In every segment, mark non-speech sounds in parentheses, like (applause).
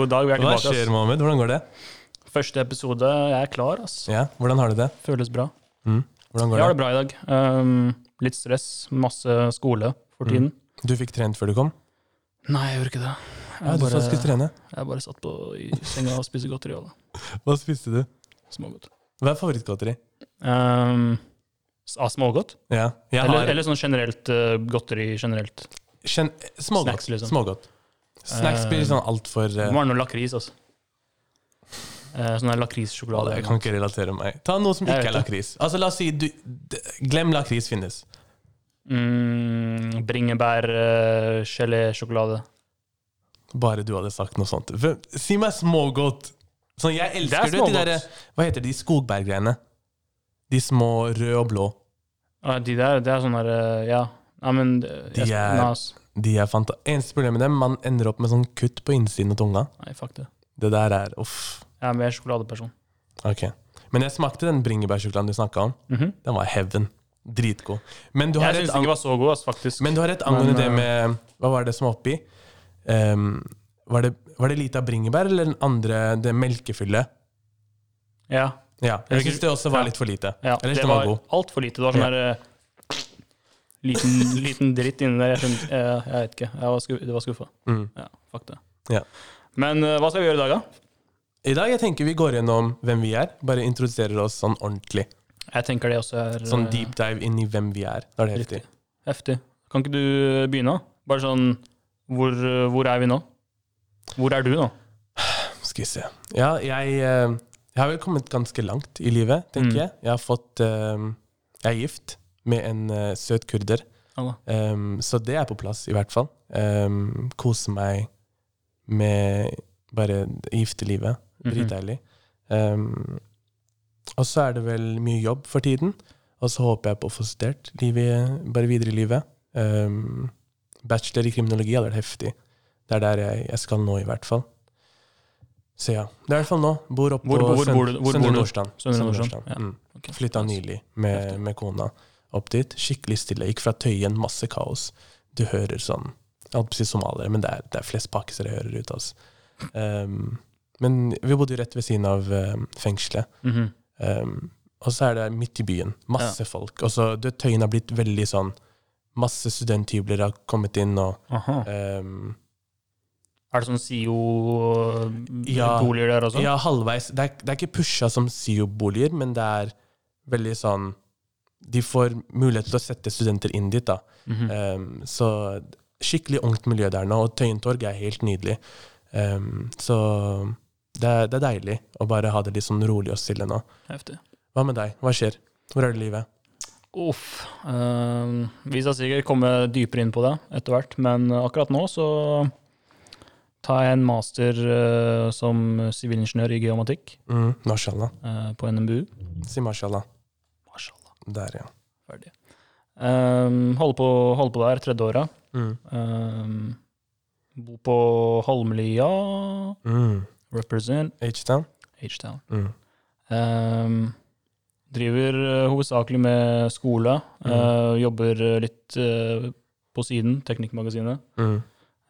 God dag, vi er Hva tilbake. skjer. Mohammed? Hvordan går det? Første episode, jeg er klar, altså. Ja, Hvordan har du det? Føles bra. Mm. Hvordan går Jeg har det? det bra i dag. Um, litt stress, masse skole for Mm. tiden. Du fikk trent før du kom? Nei, jeg gjorde ikke det. Ja, Jeg du sa du bare, skulle trene. jeg bare satt på i senga og spiste godteri. og det. (laughs) Hva spiste du? Smågodt. Hva er favorittgodteri? Um, s- ah, smågodt? Ja, jeg Eller, har eller sånn generelt uh, godteri generelt. Kjen, smågodt. Snacks, liksom. smågodt. Snacks blir sånn altfor Det må var noe lakris, altså. Uh, sånn der lakrissjokolade. Jeg kan ikke relatere meg. Ta noe som Jeg ikke er vet lakris. Altså, la oss si du, d, Glem lakris finnes. Mm, bringebær, gelé-sjokolade. Bare du hadde sagt noe sånt. Hvem- Si meg smågodt! Sånn, jeg elsker Det er de smågodt. der, Hva heter de skogbærgreiene? De små røde og blå. Ah, de der, det er sånn der uh, Ja. Nei, men uh, De jeg- er- Nas. De er fanta Eneste problemet med dem, man ender opp med sånn kutt på innsiden av tunga. Nei, fuck det. Det der er uff. Jeg er mer sjokoladeperson. Ok. Men jeg smakte den bringebærsjokoladen du snakka om. Mhm. Den var heaven. Dritgod. Men du har Jeg syns den ikke var så god, ass, faktisk. Men du har rett angående Men, det eh, med Hva var det som var oppi? Um, var, det, var det lite av bringebær, eller den andre, det melkefyllet? ja, Ja. Jeg Jeg syns det også var ja. litt for lite. ja, Ellers det den var var god. altfor lite. Det var sånn Ja. der uh, liten, (laughs) liten dritt inni der. Jeg, skjønte, jeg, jeg vet ikke. Jeg var skuff, det var skuffa. Mm. Ja, fuck det. Ja. Men uh, hva skal vi gjøre i dag, da? I dag jeg tenker vi går gjennom hvem vi er. Bare introduserer oss sånn ordentlig. Jeg tenker det også er Sånn uh, deep dive inn i hvem vi er. Da er det heftig. Heftig. Kan ikke du begynne? Bare sånn hvor, hvor er vi nå? Hvor er du nå? (sighs) Skal vi se. Ja, jeg, eh, jeg har vel kommet ganske langt i livet, tenker Mm. jeg. Jeg har fått eh, Jeg er gift med en uh, søt kurder. Um, så det er på plass, i hvert fall. Um, kose meg med bare giftelivet. Dritdeilig. Mm -hmm. Um, og så er det vel mye jobb for tiden. Og så håper jeg på å få studert livet, bare videre i livet. Um, bachelor i kriminologi hadde vært heftig. Det er der jeg, jeg skal nå, i hvert fall. Så ja. Det er i hvert fall nå. Bor oppe på Søndre? Nordstrand. Søndre Nordstrand, ja. Mm. Flytta nylig med, med kona opp dit. Skikkelig stille. Gikk fra Tøyen, masse kaos. Du hører sånn Jeg holdt på å si somaliere, men det er, det er flest pakkisere jeg hører ut. Altså. Um, men vi bodde jo rett ved siden av um, fengselet. Mhm. Um, og så er det midt i byen. Masse folk. Og så du Tøyen har blitt veldig sånn Masse studenthybler har kommet inn, og um, Er det sånn SIO-boliger Ja. der også? Ja, halvveis. Det er, det er ikke pusha som SIO-boliger, men det er veldig sånn De får mulighet til å sette studenter inn dit, da. Mhm. Um, så skikkelig ungt miljø der nå, og Tøyentorg er helt nydelig. Um, så det er, det er deilig å bare ha det litt sånn rolig og stille nå. Heftig. Hva med deg? Hva skjer? Hvor er det livet? Uff. ehm, vi skal sikkert komme dypere inn på det etter hvert, men akkurat nå så tar jeg en master uh, som sivilingeniør i geomatikk Mm, mashallah. Uh, på NMBU. Si mashallah. Der, ja. Ferdig. Um, holder, på, holder på der, tredje året. Mm. Um, bor på Holmlia. Mm. Represent H-Town? H-Town. Mm. Um, driver eh, hovedsakelig med skole. Mm. Uh, jobber eh, litt uh, på siden, Teknikkmagasinet. Mm.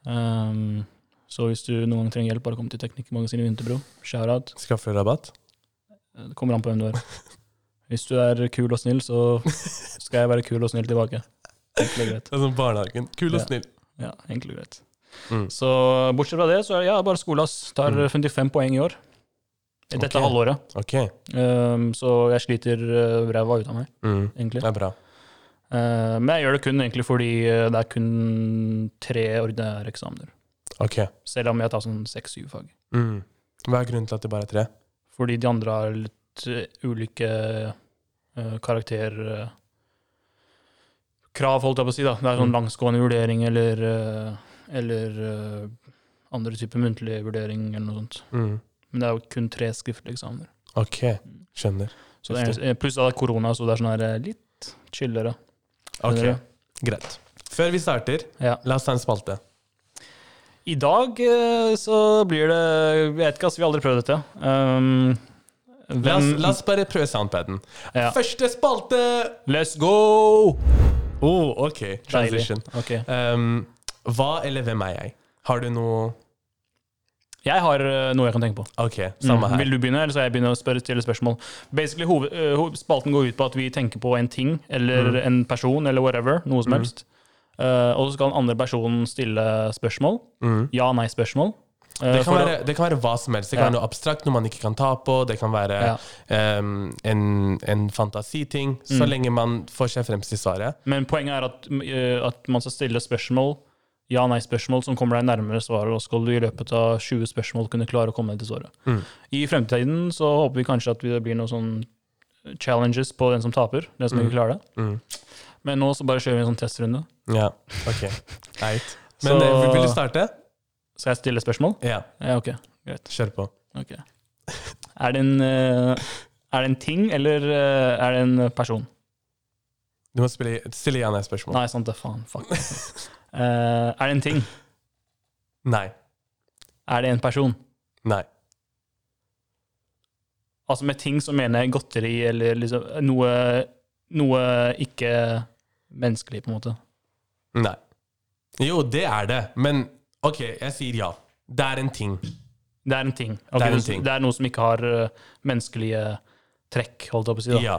Um, så hvis du noen gang trenger hjelp, bare kom til Teknikkmagasinet Vinterbro. Shout-out. Skaffer rabatt? Det kommer an på hvem du er. (laughs) Hvis du er kul og snill, så skal jeg være kul og snill tilbake. Enkelt og greit. Det er som barnehagen. Kul og Ja. snill. Ja, enkelt og greit. Mm. Så bortsett fra det, så er det ja, bare skole, ass. Tar Mm. 55 poeng i år. Dette okay. halvåret. Okay. Um, så jeg sliter uh, ræva ut av meg, Mm. egentlig. Det er bra. Uh, men jeg gjør det kun egentlig fordi uh, det er kun tre ordinære eksamener. Okay. Selv om jeg tar sånn seks-syv fag. Mm. Hva er grunnen til at det bare er tre? Fordi de andre har litt uh, ulike uh, karakter... Uh, krav, holdt jeg på å si. da. Det er sånn Mm. langsgående vurdering eller, uh, eller andre typer muntlig vurdering eller noe sånt. Mm. Men det er jo kun tre skriftlige eksamener. Ok, skjønner. Så det er, pluss at det er korona, så det er sånn her litt chillere. Ok, greit. Før vi starter, Ja. la oss ta en spalte. I dag så blir det Jeg vet ikke, altså, vi har aldri prøvd dette. Um, La oss, la oss bare prøve soundpaden. Ja. Første spalte! Let's go! Oh, ok. Transition. Okay. Um, hva eller hvem er jeg? Har du noe Jeg har eh, noe jeg kan tenke på. Ok, samme Mm. her. Vil du begynne, eller skal jeg begynne å spørre stille spørsmål? Basically, hoved, uh, Spalten går ut på at vi tenker på en ting eller Mm. en person eller whatever, noe som helst. Uh, og så skal den andre personen stille spørsmål. Ja-nei-spørsmål. Eh, Mm. Det kan, være, det kan være hva som helst. Det kan Ja. være noe abstrakt, noe man ikke kan ta på. Det kan være Ja. um, en, en fantasiting. Så Mm. lenge man får seg fremst til svaret. Men poenget er at, uh, at man skal stille spørsmål, ja-nei-spørsmål, som kommer deg nærmere svaret, og skal du i løpet av 20 spørsmål kunne klare å komme deg til svaret. Mm. I fremtiden så håper vi kanskje at det blir noen sånn challenges på den som taper, den som ikke klarer det. Mm. Men nå så bare kjører vi en sånn testrunde. Ja, ok. Eit. (laughs) Men Så- eh, vil du starte? Skal jeg stille spørsmål? Ja, Ja, ok. Greit. kjør på. Ok. Er det en, eh, er det en ting, eller eh, er det en person? Du må spille, stille igjen et spørsmål. Nei, sant det. Faen. Fuck. Eh, er det en ting? Nei. Er det en person? Nei. Altså med ting så mener jeg godteri eller liksom noe, noe ikke menneskelig, på en måte. Nei. Jo, det er det. Men OK, jeg sier ja. Det er en ting. Det er en ting. Okay, Det er en ting. Det er noe som ikke har uh, menneskelige trekk, holdt jeg på å si. da. Ja.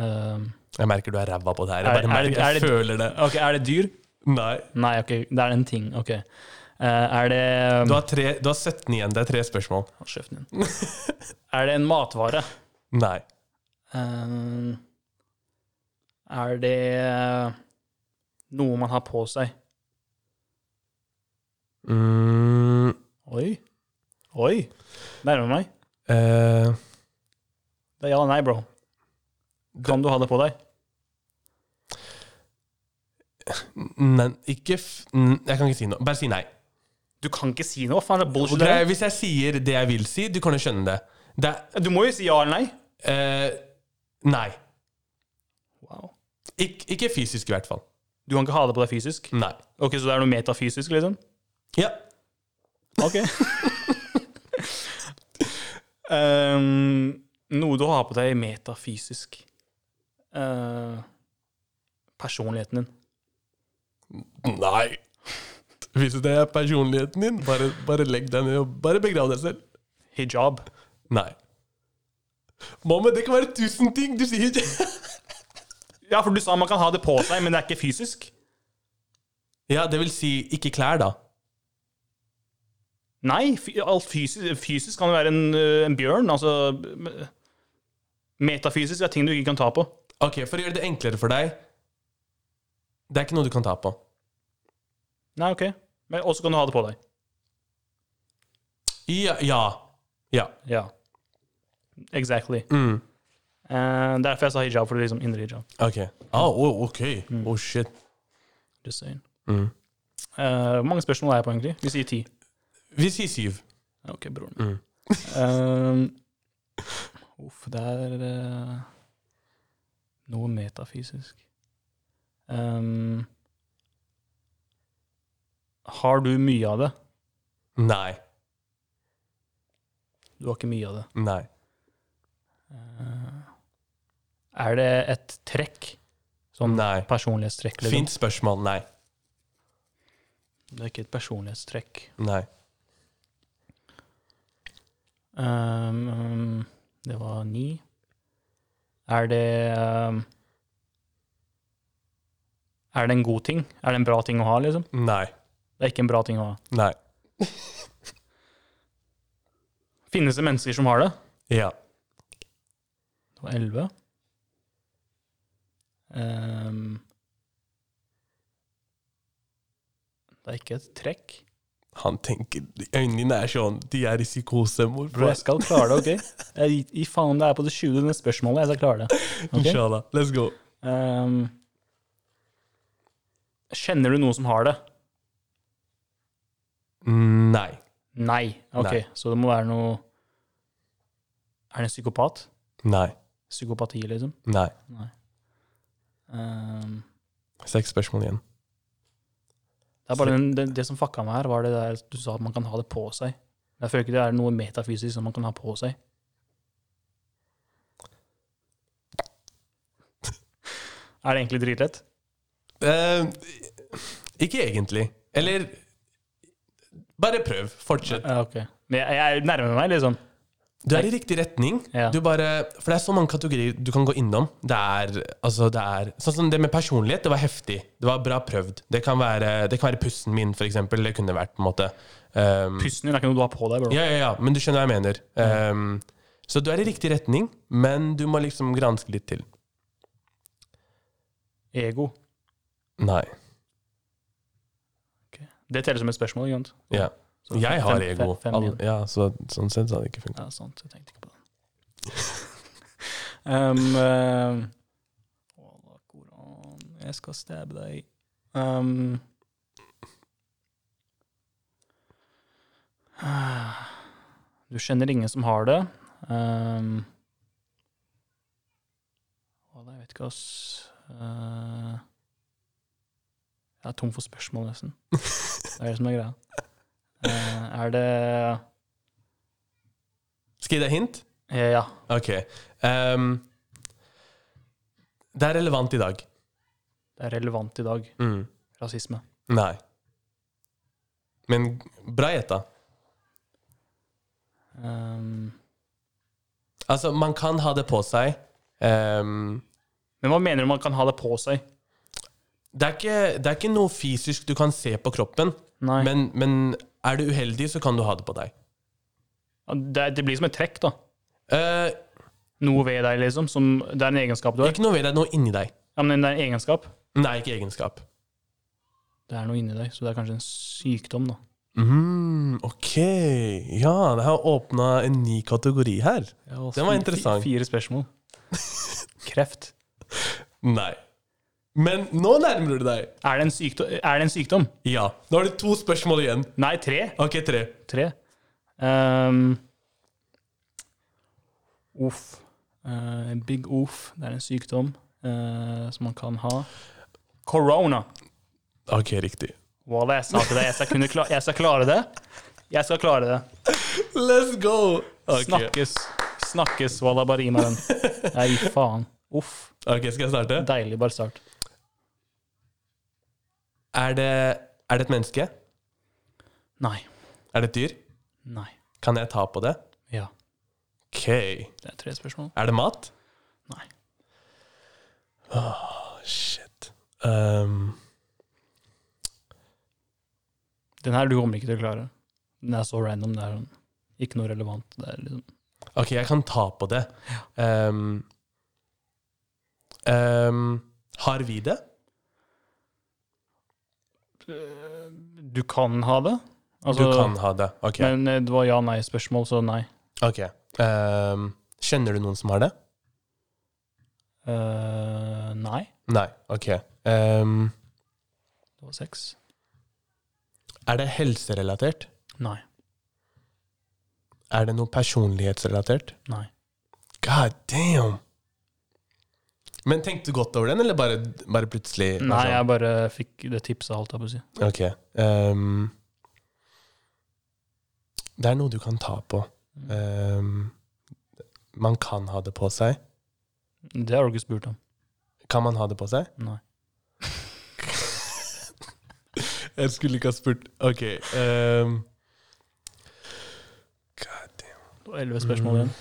Um, Jeg merker du er ræva på det her. Er- Jeg, er det- merker, er jeg det- føler det. ok, er det dyr? Nei. Nei, ok, det er en ting. Ok. Uh, er det Du har, tre, du har 17 igjen. Det er tre spørsmål. Kjeften din. (laughs) er det en matvare? Nei. Um, er det noe man har på seg? Mm, Oi. Oi. Nærmer meg. eh, Det er ja eller nei, bro. Kan du ha det på deg? nei, ikke Jeg kan ikke si noe. Bare si nei. Du kan ikke si noe. Faen er det bullshit? Det er, hvis jeg sier det jeg vil si, du kan jo skjønne det. det er, Du må jo si ja eller nei. eh, nei. Wow. Ik ikke fysisk, i hvert fall. Du kan ikke ha det på deg fysisk? Nei. Ok, Så det er noe metafysisk, liksom? Ja. Ok. um, (laughs) noe du har på deg metafysisk. Uh, personligheten din. Nei. Hvis det er personligheten din, bare, bare legg deg ned og bare begrav deg selv. Hijab. Nei. Mamma, det kan være tusen ting! Du sier ikke Ja, for du sa man kan ha det på seg, men det er ikke fysisk. Ja, det vil si ikke klær, da. Nei, alt fysisk, fysisk kan jo være en, eh, en bjørn. Altså Metafysisk er ting du ikke kan ta på. Ok, For å gjøre det enklere for deg Det er ikke noe du kan ta på. Nei, ok. Men også kan du ha det på deg. Ja. Ja. ja. Ja. Exactly. Mm. Uh, derfor jeg sa hijab, for det er liksom indre hijab. Ok. Oh, ok. Oh, shit. Just saying. Mm. Eh, Hvor mange spørsmål er jeg på, egentlig? Vi sier ti. Vi sier syv. Ok, broren Mm. min. Eh, Uff, det er uh, noe metafysisk. Um, har du mye av det? Nei. Du har ikke mye av det. Nei. Uh, er det et trekk? Sånn Nei. personlighetstrekk? Liksom? Fint spørsmål. Nei. Det er ikke et personlighetstrekk. Nei. Um, um, det var ni. Er det um, Er det en god ting? Er det en bra ting å ha, liksom? Nei. Det er ikke en bra ting å ha. Nei. (laughs) Finnes det mennesker som har det? Ja. Det var elleve. Um, det er ikke et trekk. Han tenker Øynene dine er sånn De er i psykose, morbror. jeg skal klare det, OK? Jeg gir- faen om det er på det 20. spørsmålet. Jeg skal klare det. Okay? Inshallah. Let's go. Um, kjenner du noen som har det? Nei. Nei. Ok, Nei. så det må være noe Er det en psykopat? Nei. Psykopati, liksom? Nei. Um, Seks spørsmål igjen. Det er bare den, det, det som fucka meg her, var det der du sa at man kan ha det på seg. Jeg føler ikke det er noe metafysisk som man kan ha på seg. (laughs) Er det egentlig dritlett? Uh, ikke egentlig. Eller Bare prøv. Fortsett. Ja, ok. Men jeg, jeg nærmer meg, liksom. Du er i riktig retning. Ja. Du bare, for det er så mange kategorier du kan gå innom. Det er, altså det er Sånn som det med personlighet, det var heftig. Det var bra prøvd. Det kan være, det kan være pussen min, for eksempel. Det kunne vært på en måte um, Pussen din er ikke noe du har på deg, bro. Ja, ja, ja, men du skjønner hva jeg mener. Um, så du er i riktig retning, men du må liksom granske litt til. Ego. Nei. Det teller som et spørsmål, ikke sant? Ja. Så Jeg har fem- ego. fem- fem All, ja, så, sånn sett så hadde det ikke funka. Ja, sant. Jeg tenkte ikke på det. (laughs) um, uh, jeg skal stabbe deg. Um, du kjenner ingen som har det. Um, jeg vet ikke, ass. Uh, jeg er tom for spørsmål, nesten. (laughs) Det er det som er greia. Uh, er det Skal jeg gi deg hint? Eh, Ja. Ok. Um, det er relevant i dag. Det er relevant i dag. Mm. Rasisme. Nei. Men bra gjetta. Um, Altså, man kan ha det på seg. Um, men hva mener du man kan ha det på seg? det, er ikke, det er ikke noe fysisk du kan se på kroppen, men, men er du uheldig, så kan du ha det på deg. det, det blir som et trekk, da. Eh, Noe ved deg, liksom. Som, det er en egenskap du har. ikke noe ved deg, noe inni deg. Ja, men det er en egenskap. Nei, ikke egenskap. Det er noe inni deg, så det er kanskje en sykdom, da. Mm, ok. Ja, det har åpna en ny kategori her. Ja, Den var interessant. Fire spørsmål. (laughs) Kreft. Nei. Men nå nærmer du deg. Er det en sykdom? Er det en sykdom? Ja. Nå har du to spørsmål igjen. Nei, tre. Ok, tre. Tre. Um, Uff. Eh, big oof. Det er en sykdom uh, som man kan ha. Corona. Ok, riktig. Walla, jeg sa til deg jeg skal, kla jeg skal klare det. Jeg skal klare det. Let's go! Okay. Snakkes. Snakkes, Walla. Bare gi meg den. Nei, faen. Uff. Ok, skal jeg starte? Deilig. Bare start. Er det, er det et menneske? Nei. Er det et dyr? Nei. Kan jeg ta på det? Ja. Ok. Det er tre spørsmål. Er det mat? Nei. Shit. Um, Den her du kommer ikke til å klare. Den er så random. Det er sånn ikke noe relevant. Det liksom ok, jeg kan ta på det. Um, um, har vi det? Du kan ha det. Altså, du kan ha det. Ok. Men eh, det var ja-nei-spørsmål, så nei. ok. Um, kjenner du noen som har det? Uh, nei. Nei. Ok. Um, Det var seks. er det helserelatert? Nei. Er det noe personlighetsrelatert? Nei. God damn! Men tenkte du godt over den, eller bare, bare plutselig? Nei, altså? jeg bare fikk det tipset, holdt jeg på å si. Ok. Um, det er noe du kan ta på. Um, man kan ha det på seg. Det har du ikke spurt om. Kan man ha det på seg? Nei. (laughs) Jeg skulle ikke ha spurt. Ok. Um, God damn. Det var elleve spørsmål igjen.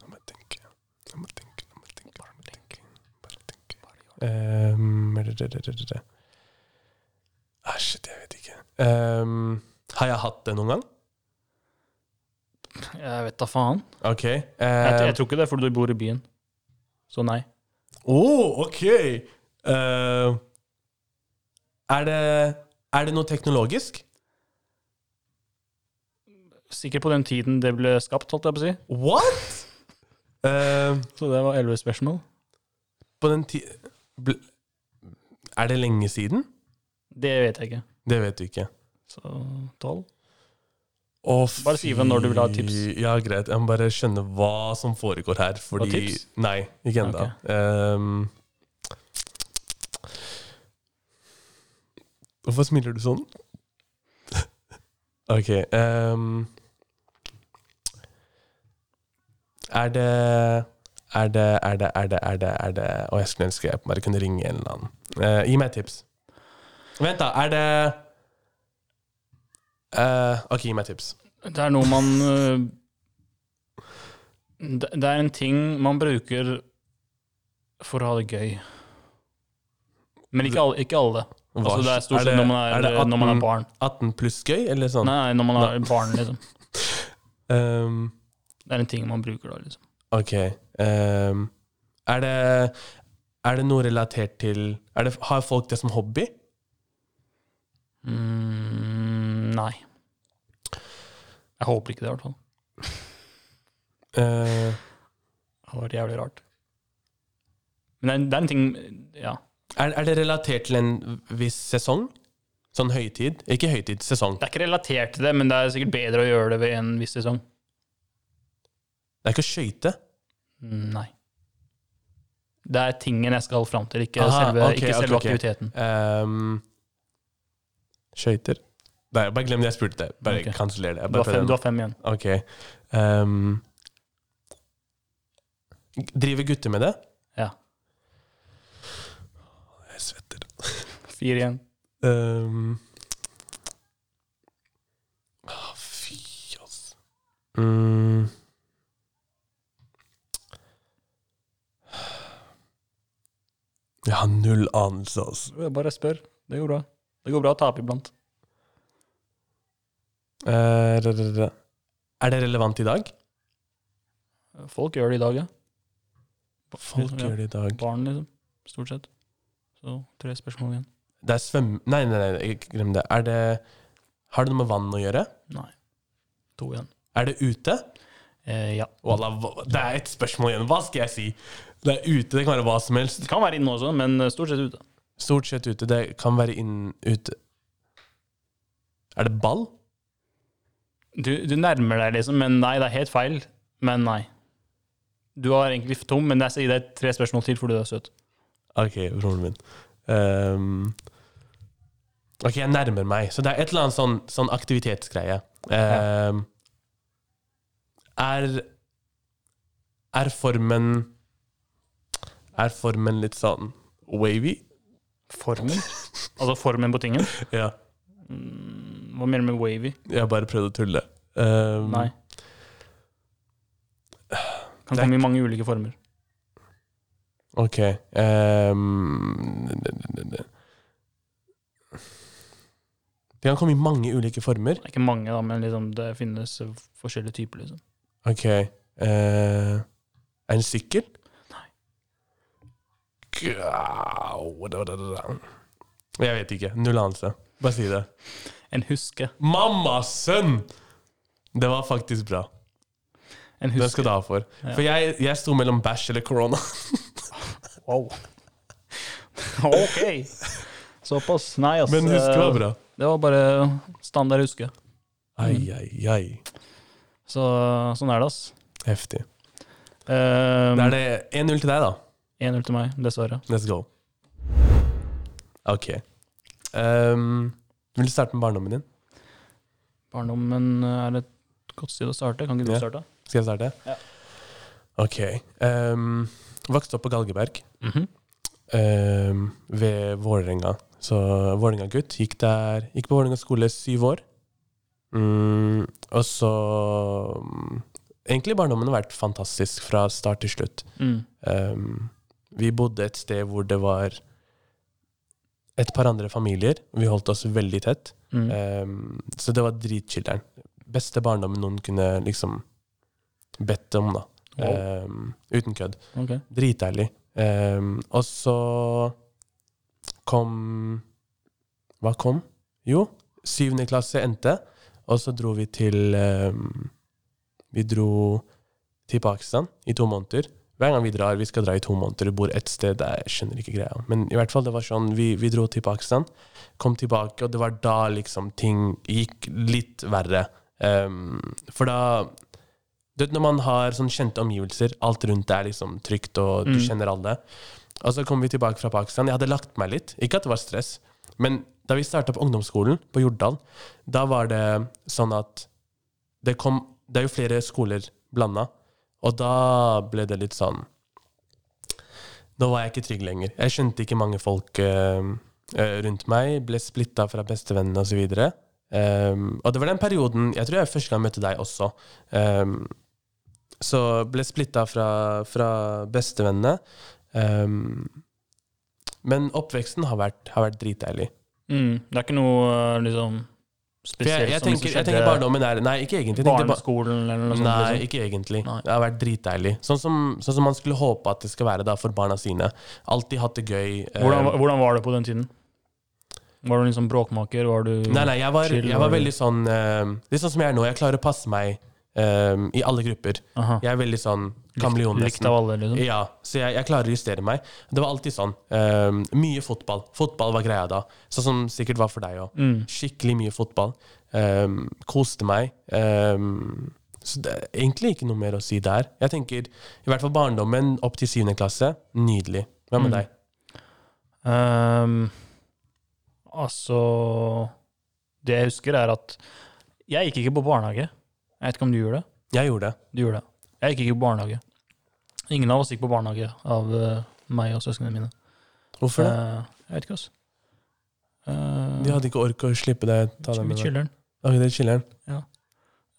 Nå må jeg tenke. Nå må jeg tenke. Nå må jeg tenke. Nå må jeg tenke. Bare Ehm, det. Ah, shit, jeg vet ikke. Um, har jeg hatt det noen gang? Jeg vet da faen. Ok. Jeg, ehm, jeg tror ikke det er fordi du bor i byen. Så nei. Oh, ok! Uh, er, det, er det noe teknologisk? Sikkert på den tiden det ble skapt, holdt jeg på å si. What?! Uh, Så det var elleve spørsmål. på den ti... Er det lenge siden? Det vet jeg ikke. Det vet du ikke. Så tolv. Bare si ifra når du vil ha tips. Ja, greit. Jeg må bare skjønne hva som foregår her. Fordi tips? Nei, ikke ennå. Ok. Um... hvorfor smiler du sånn? (laughs) ok. um... er det Er det Er det Er det Er det, er det Å, jeg skulle ønske jeg bare kunne ringe en eller annen. Uh, gi meg et tips. Vent, da. Er det uh, Ok, gi meg et tips. Det er noe man uh, det, det er en ting man bruker for å ha det gøy. Men ikke alle. Ikke alle. Altså, det er stort sett når man er, det når man er 18 barn. 18 pluss gøy, eller sånn? Nei, når man er barn, liksom. (laughs) Um, Det er en ting man bruker da, liksom. ok. Um, er det Er det noe relatert til det, Har folk det som hobby? Mm, nei. Jeg håper ikke det, i hvert fall. Uh, Det hadde vært jævlig rart. Men det er, det er en ting Ja. er, er det relatert til en viss sesong? Sånn høytid? Ikke høytid, sesong. Det er ikke relatert til det, men det er sikkert bedre å gjøre det ved en viss sesong. Det er ikke å skøyte? Nei. Det er tingen jeg skal fram til, ikke Aha, selve, okay, ikke selve okay, aktiviteten. Um, Skøyter? Nei, bare glem det jeg spurte. Bare okay. kanseller det. Jeg Du har, fem, du har fem igjen. Ok. Um, driver gutter med det? Ja. Jeg svetter. (laughs) Fire igjen. Um, ah, fy, altså. Mm. Jeg har null anelse, altså. Bare spør. Det går bra. Det går bra å tape iblant. Eh, re- re- re. Er det relevant i dag? Folk gjør det i dag, ja. Folk gjør det i dag. Barn, liksom. Stort sett. Så tre spørsmål igjen. Det er svøm... Nei, nei, nei, ikke glem det. Er det Har det noe med vann å gjøre? Nei. To igjen. Er det ute? Eh, ja. Wallah, hva- det er et spørsmål igjen. Hva skal jeg si? Det er ute, det kan være hva som helst. Det kan være inne også, men eh, stort sett ute. Stort sett ute. Det kan være inn ute. Er det ball? Du, du nærmer deg, liksom, men nei, det er helt feil. Men nei. Du har egentlig tom, men jeg sier deg tre spørsmål til fordi du er søt. Ok, broren min. Um, ok, jeg nærmer meg. Så det er et eller annet sånn, sånn aktivitetsgreie. Um, er Er formen Er formen litt sånn wavy? Formen? Altså formen på tingen? (laughs) Ja. Mm, Hva mener du med wavy? Jeg bare prøvde å tulle. Um, Nei. Kan komme i mange ulike former. Ok. um, det kan komme i mange ulike former. Er ikke mange, da, men liksom, det finnes forskjellige typer. liksom. Ok. Uh, en sykkel? Nei. Gau, da, da, da, da. Jeg vet ikke. Null anelse. Bare si det. En huske. Mammas sønn! Det var faktisk bra. En Den skal du ha for. Ja. For jeg, jeg sto mellom bæsj eller korona. (laughs) Wow. ok. Såpass. Nei, ass. Men huske var bra. Det var bare standard huske. Ai, ai, ai. Så sånn er det, ass. Heftig. Um, Da er det 1-0 til deg, da. 1-0 til meg, dessverre. Let's go. Ok. Um, vil du starte med barndommen din? Barndommen er et godt sted å starte. Kan ikke du Ja. starte? Skal jeg starte? Ja. Ok. Um, vokste opp på Galgeberg Mm -hmm. um, ved Vålerenga. Så Vålerenga-gutt. Gikk, der- gikk på Vålerenga skole syv år. Mm, og så mm, Egentlig barndommen har vært fantastisk fra start til slutt. Mm. Um, vi bodde et sted hvor det var et par andre familier. Vi holdt oss veldig tett. Mm. Um, så det var dritchiller'n. Beste barndommen noen kunne liksom bedt om, da. Wow. Um, uten kødd. Okay. Dritærlig. Um, og så kom Hva kom? Jo, syvende klasse endte, og så dro vi til Vi dro til Pakistan i to måneder. Hver gang vi drar, vi skal dra i to måneder, du bor ett sted. Jeg skjønner ikke greia. Men i hvert fall, det var sånn, vi, vi dro til Pakistan, kom tilbake, og det var da liksom ting gikk litt verre. Um, for da du vet, Når man har sånn kjente omgivelser, alt rundt er liksom trygt, og du Mm. kjenner alle. Og så kom vi tilbake fra Pakistan. Jeg hadde lagt meg litt. Ikke at det var stress, men da vi starta på ungdomsskolen på Jordal, da var det sånn at det kom Det er jo flere skoler blanda, og da ble det litt sånn Da var jeg ikke trygg lenger. Jeg skjønte ikke mange folk eh, rundt meg, ble splitta fra bestevennene osv. Um, og det var den perioden Jeg tror jeg første gang møtte deg også. Um, så ble splitta fra, fra bestevennene. Um, men oppveksten har vært, har vært dritdeilig. Mm. Det er ikke noe eh, liksom Jeg, spesielt jeg, som tenker, jeg tenker barndommen er Nei, ikke egentlig. Jeg barneskolen eller noe sånt? Nei, liksom. ikke egentlig. Nei. Det har vært dritdeilig. Sånn som, sånn som man skulle håpe at det skal være da for barna sine. Alltid hatt det gøy. eh, Hvordan, hvordan var det på den tiden? Var du liksom bråkmaker? Var du Nei, nei, jeg var, chill, jeg var veldig sånn uh, Det er sånn som jeg er nå. Jeg klarer å passe meg eh, i alle grupper. Aha. Jeg er veldig sånn kameleon, Likt, av alle, liksom? Ja, så jeg, jeg klarer å justere meg. Det var alltid sånn. Um, mye fotball. Fotball var greia da. Sånn som sikkert var for deg òg. Mm. Skikkelig mye fotball. Um, koste meg. Um, så det er egentlig ikke noe mer å si der. Jeg tenker i hvert fall barndommen opp til syvende klasse. Nydelig. Hva med Mm. deg? Um, altså Det jeg husker, er at jeg gikk ikke på barnehage. Jeg vet ikke om du gjorde det? Jeg gjorde det. Du gjorde det. Jeg gikk ikke på barnehage. Ingen av oss gikk på barnehage av eh, meg og søsknene mine. Hvorfor det? Eh, jeg vet ikke, altså. Uh, De hadde ikke ork å slippe deg Ta dem med deg. chiller'n. Ok, det er chiller'n.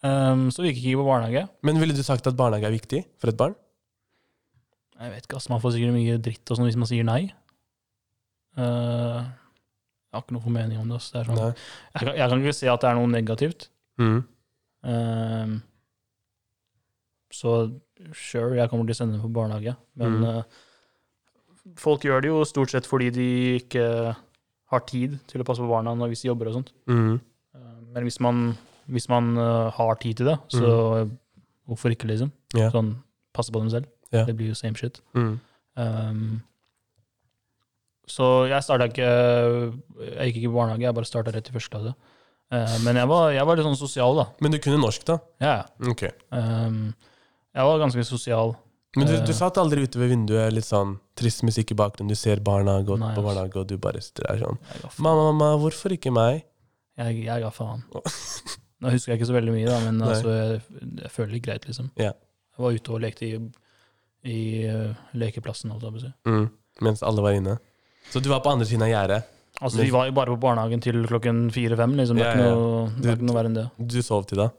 Ehm, så vi gikk ikke på barnehage. Men ville du sagt at barnehage er viktig for et barn? Jeg vet ikke, ass, Man får sikkert mye dritt og sånn hvis man sier nei. Eh, jeg har ikke noe formening om det. ass. det er sånn, Nei. jeg, kan, jeg kan ikke se at det er noe negativt. Mm. Ehm, så sure, jeg kommer til å sende dem på barnehage. Men Mm. uh, folk gjør det jo stort sett fordi de ikke har tid til å passe på barna når hvis de jobber og sånt. Mm. Uh, men hvis man, hvis man uh, har tid til det, så hvorfor ikke, liksom? Yeah. Sånn, passe på dem selv. Yeah. Det blir jo same shit. Mm. Ehm, så jeg starta ikke Jeg gikk ikke i barnehage, jeg bare starta rett i første klasse. Men jeg var, jeg var litt sånn sosial, da. Men du kunne norsk, da? Ja, Ok. Ehm, jeg var ganske sosial. Men du, Eh. du satt aldri ute ved vinduet, litt sånn trist musikk i bakgrunnen, du ser barna gå Nei, på barnehage, og du bare sitter der sånn. Mamma, mamma, hvorfor ikke meg? Jeg, jeg ga faen. (laughs) Nå husker jeg ikke så veldig mye, da, men altså, jeg, jeg føler det greit, liksom. Ja. Jeg var ute og lekte i, i uh, lekeplassen, holdt jeg på å si. Mm. Mens alle var inne. Så du var på andre siden av gjerdet. Altså, Men- vi var jo bare på barnehagen til klokken fire-fem, liksom. Det er Ja, ikke ja. noe, det er ikke noe verre enn det. Du sov til da?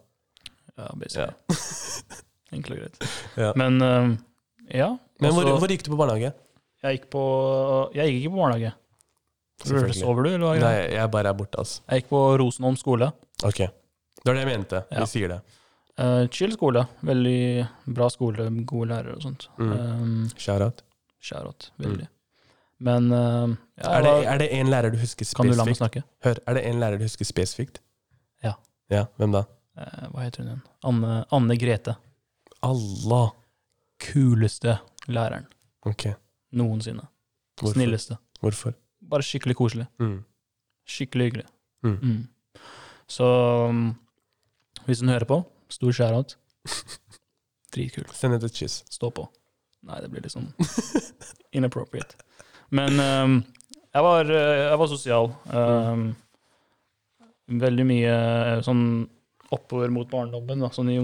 Ja, basically. (laughs) Enkelt og greit. (laughs) Ja. Men ehm, ja. Men hvor, altså, hvor gikk du på barnehage? jeg gikk på Jeg gikk ikke på barnehage. Selvfølgelig. Sover du, eller hva? Nei, jeg bare er borte, altså. Jeg gikk på Rosenholm skole. Ok. Det var det jeg mente. Ja. Vi sier det. Eh, chill skole. Veldig bra skole, gode lærere og sånt. Mm. Um, Shout-out. Shout-out. Veldig. Men ehm, ja, Er det, er det en lærer du husker Kan du la meg spesifikt? snakke? Hør, er det en lærer du husker spesifikt? Ja. Ja, Hvem da? Eh, hva heter hun igjen? Anne, Anne Grete. Allah. Kuleste læreren Ok. noensinne. Hvorfor? Snilleste. Hvorfor? Bare skikkelig koselig. Mm. Skikkelig hyggelig. Mm. Mm. Så um, hvis hun hører på, stor shout-out. (laughs) Dritkul. Send et kyss. Stå på. Nei, det blir litt sånn inappropriate. Men um, jeg, var, eh, jeg var sosial. Um, veldig mye eh, sånn oppover mot barndommen. Da. Sånn I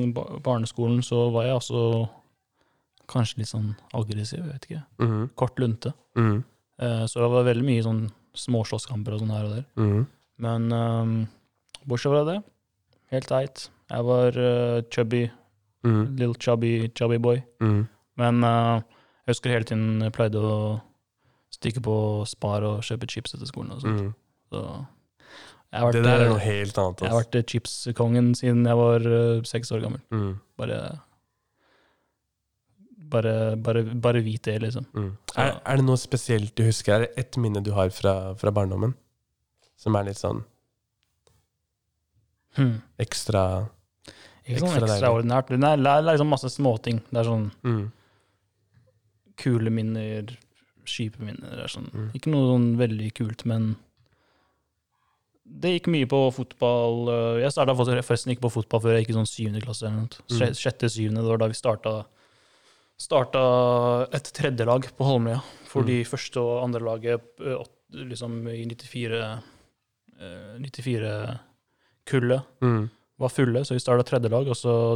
barneskolen så var jeg også kanskje litt sånn aggressiv, jeg vet ikke. Mhm. Kort lunte. Mhm. Eh, så det var veldig mye sånn småslåsskamper og sånn her og der. Mhm. Men um, bortsett fra det, helt teit. Jeg var uh, chubby, Mhm. little chubby, chubby boy. Mhm. Men uh, jeg husker hele tiden jeg pleide å stikke på Spar og kjøpe chips etter skolen. Og sånt. Mhm. Så vært, Det der er eh, noe helt annet. jeg har vært eh, chipskongen siden jeg var seks uh, år gammel. Mm. Bare bare, bare, bare vit det, liksom. Mm. Er, er det noe spesielt du husker? Er det ett minne du har fra, fra barndommen? Som er litt sånn Hmm. ekstra Ikke sånn ekstraordinært. Det er, liksom masse småting. Det er sånn mm. kule minner, kjipe minner. Det er sånn. Mm. Ikke noe sånn veldig kult, men det gikk mye på fotball. øh, Jeg starta forresten ikke på fotball før jeg gikk i sånn syvende klasse. eller noe. Mm. Sjette, syvende, det var da vi starta, starta et tredje lag på Holmlia. For Mm. de første og andre laget øh, liksom i 94-kullet 94-kullet Mm. var fulle, så vi starta tredje lag.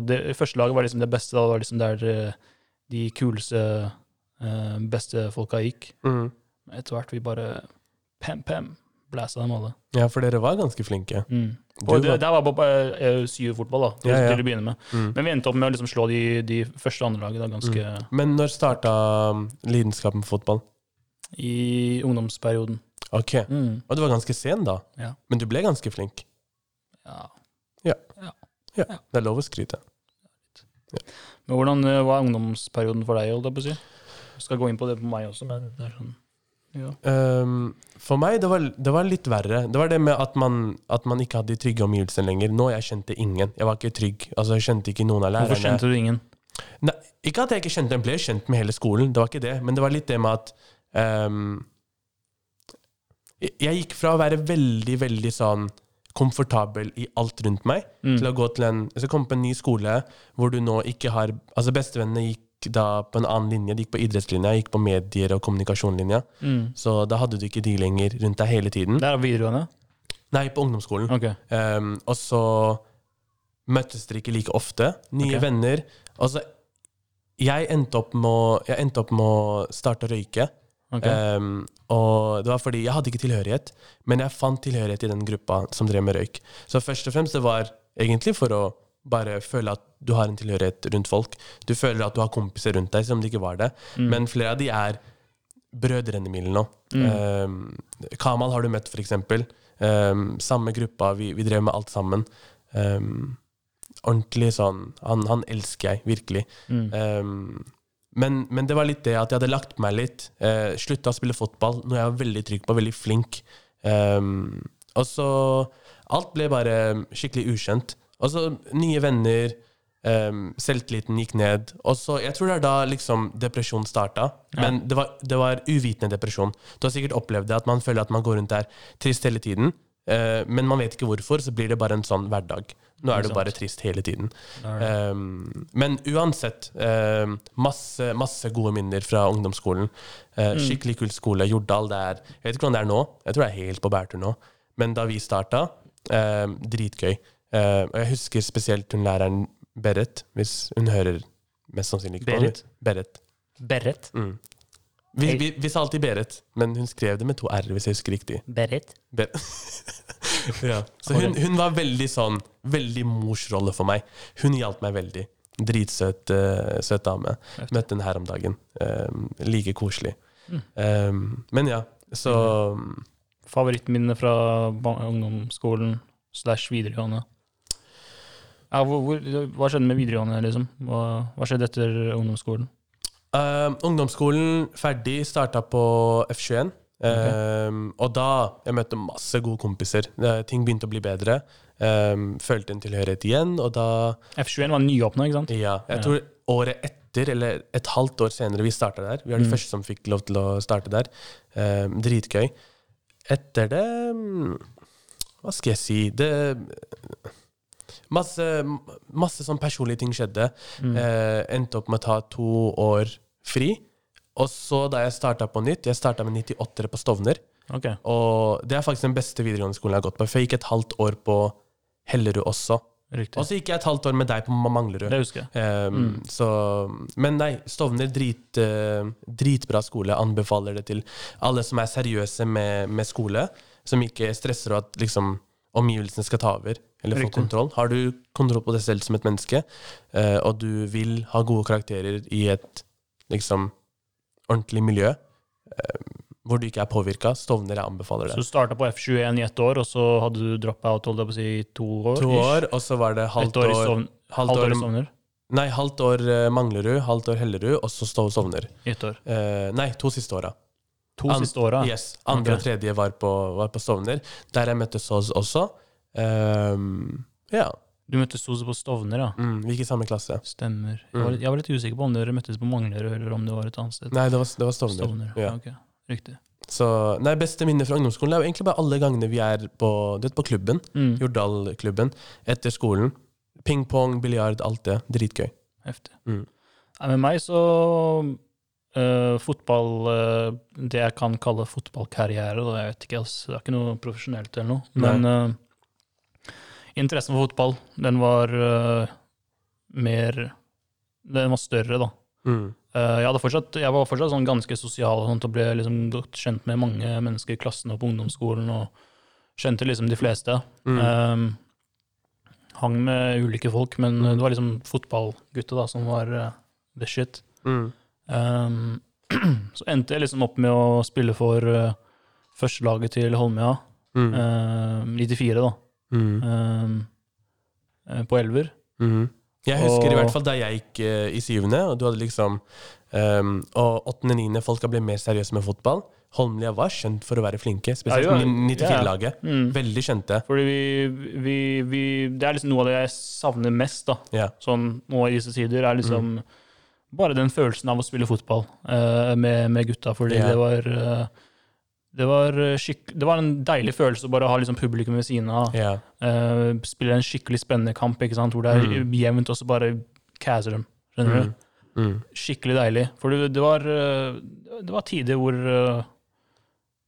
Det første laget var liksom det beste. Da det var liksom der de kuleste, beste folka gikk. Mm. Etter hvert vi bare Pem, pem. Blæsa dem alle. Ja, for dere var ganske flinke. Mm. Og det, var- der var på uh, syv-fotball, da, til, Ja, ja. å begynne med. Mm. Men vi endte opp med å liksom slå de, de første andre laget da, ganske Men når starta um, lidenskapen for fotball? i ungdomsperioden. Ok, Mm. Og du var ganske sen da, Ja. men du ble ganske flink. Ja. Ja. Det er lov å skryte. Men hvordan eh, var ungdomsperioden for deg, holdt jeg på å si? Jeg skal gå inn på det på meg også, men det er sånn ja. Um, for meg, det var, det var litt verre. Det var det med at man, at man ikke hadde de trygge omgivelsene lenger. Nå jeg kjente ingen. Jeg var ikke trygg. Altså, jeg kjente ikke noen av lærerne. Hvorfor kjente du ingen? Nei, ikke at jeg ikke kjente, jeg ble kjent med hele skolen, det var ikke det. Men det var litt det med at um, jeg, jeg gikk fra å være veldig, veldig sånn komfortabel i alt rundt meg, Mm. til å gå til en Så komme på en ny skole hvor du nå ikke har Altså, bestevennene gikk da på en annen linje. De gikk på idrettslinja, gikk på medier- og kommunikasjonslinja. Mm. Så da hadde du ikke de lenger rundt deg hele tiden. Det er videregående? Nei, på ungdomsskolen. Okay. Um, og så møttes dere ikke like ofte. Nye okay. venner. Og så jeg endte opp med endte opp med å starte å røyke. Okay. Um, og det var fordi jeg hadde ikke tilhørighet, men jeg fant tilhørighet i den gruppa som drev med røyk. Så først og fremst det var egentlig for å bare føle at du har en tilhørighet rundt folk. Du føler at du har kompiser rundt deg, som det ikke var det. Mm. Men flere av de er brødrene mine nå. Mm. Um, Kamal har du møtt, for eksempel. Um, samme gruppa, vi, vi drev med alt sammen. Um, ordentlig sånn han, han elsker jeg, virkelig. Mm. Men, men det var litt det at jeg hadde lagt meg litt. Uh, Slutta å spille fotball, noe jeg var veldig trygg på, veldig flink. Og så Alt ble bare skikkelig ukjent. Og så nye venner. Um, selvtilliten gikk ned. Og så, Jeg tror det er da liksom depresjon starta. Ja. Men det var, det var uvitende depresjon. Du har sikkert opplevd det, at man føler at man går rundt der trist hele tiden. Uh, men man vet ikke hvorfor, så blir det bare en sånn hverdag. Nå er du bare trist hele tiden. Um, men uansett, um, masse, masse gode minner fra ungdomsskolen. Uh. Skikkelig kul skole. Jordal, det er Jeg vet ikke hvordan det er nå. Jeg tror det er helt på bærtur nå. Men da vi starta, um, dritgøy. Uh, og jeg husker spesielt hun læreren Berit, hvis hun hører mest sannsynlig ikke på Berit? Berit. Berit? Mm. Vi, vi, vi sa alltid Berit, men hun skrev det med to r, hvis jeg husker riktig. Berit? Ber (laughs) ja. Så hun, hun var veldig sånn Veldig morsrolle for meg. Hun hjalp meg veldig. Dritsøt uh, søt dame. Møtte henne her om dagen. Um, like koselig. Mm. Um, men ja, så um, fra ungdomsskolen slash videregående? Ja, hvor, hvor, hva skjedde med videregående, liksom? Hva, hva skjedde etter ungdomsskolen? Uh, Ungdomsskolen ferdig, starta på F21. Um, og da jeg møtte masse gode kompiser. Uh, ting begynte å bli bedre. Um, følte en tilhørighet igjen, og da F21 var nyåpna, ikke sant? Ja, jeg Ja. tror året etter, eller et halvt år senere, vi starta der. Vi var de Mm. første som fikk lov til å starte der. Eh, dritgøy. Etter det mm, Hva skal jeg si Det Masse, masse sånn personlige ting skjedde. Mm. Eh, endte opp med å ta to år fri. Og så da jeg starta på nytt Jeg starta med 98-ere på Stovner. Okay. Og det er faktisk den beste videregående skolen jeg har gått på. For jeg gikk et halvt år på Hellerud også. Riktig. Og så gikk jeg et halvt år med deg på Manglerud. det husker jeg. Um, Mm. så, men nei, Stovner drit, eh, dritbra skole. Anbefaler det til alle som er seriøse med, med skole. Som ikke stresser og at liksom, omgivelsene skal ta over eller få kontroll. Har du kontroll på deg selv som et menneske, eh, og du vil ha gode karakterer i et liksom, ordentlig miljø eh, hvor du ikke er påvirka, Stovner jeg anbefaler det. Så du starta på F21 i ett år, og så hadde du drop-out holdt jeg på å si, i to år? To år, og så var det halvt år år, halvt år i Stovner? Nei, halvt år eh, Manglerud, halvt år Hellerud, og så Stov Stovner. I ett år. Eh, nei, to siste åra. To An- siste åra? Yes. Andre og tredje var på, var på Stovner, der jeg møtte Soz også. Um, ja. Du møtte Soz på Stovner, ja. Mm, vi gikk i samme klasse. Stemmer. Jeg Mm. var, litt, jeg var litt usikker på om dere møttes på Manglerud, eller om det var et annet sted. Nei, det var, det var Stovner. Stovner. Ja. ok. Riktig. Så nei, beste minne fra ungdomsskolen er jo egentlig bare alle gangene vi er på, vet, på klubben. Mm. Jordal-klubben. Etter skolen. Ping-pong, biljard, alt det. Dritgøy. Heftig. Mm. Nei, med meg så eh, Fotball uh, Det jeg kan kalle fotballkarriere, da, jeg vet ikke, altså, det er ikke noe profesjonelt eller noe. Men uh, interessen for fotball, den var mer Den var større, da. Mm. Jeg, fortsatt, jeg var fortsatt sånn ganske sosial og, sånt, og ble liksom godt kjent med mange mennesker i klassen og på ungdomsskolen. og Kjente liksom de fleste. Mm. Eh, hang med ulike folk, men det var liksom fotballgutta da, som var the shit. Mm. Um, (clears throat) så endte jeg liksom opp med å spille for uh, førstelaget til Holmlia, Mm. uh, 94, da, Mm. um, på elver. Mm. Jeg husker i hvert fall da jeg gikk uh, i syvende, og du hadde liksom um, Og åttende-niende folk folka blitt mer seriøse med fotball. Holmlia var kjent for å være flinke, spesielt Ja, 94-laget. ja. 94-laget. Mm. Veldig kjente. Fordi vi, vi, vi Det er liksom noe av det jeg savner mest, da. Ja. Sånn nå i disse tider, er liksom Mm. Bare den følelsen av å spille fotball uh, med, med gutta, fordi Ja. det var uh, det var, uh, det var en deilig følelse å bare ha liksom publikum ved siden av. ja. Uh, spille en skikkelig spennende kamp ikke sant? hvor det er Mm. jevnt, og så bare caser dem. Skjønner du? Mm. Mm. Skikkelig deilig. For det, det, var, det var tider hvor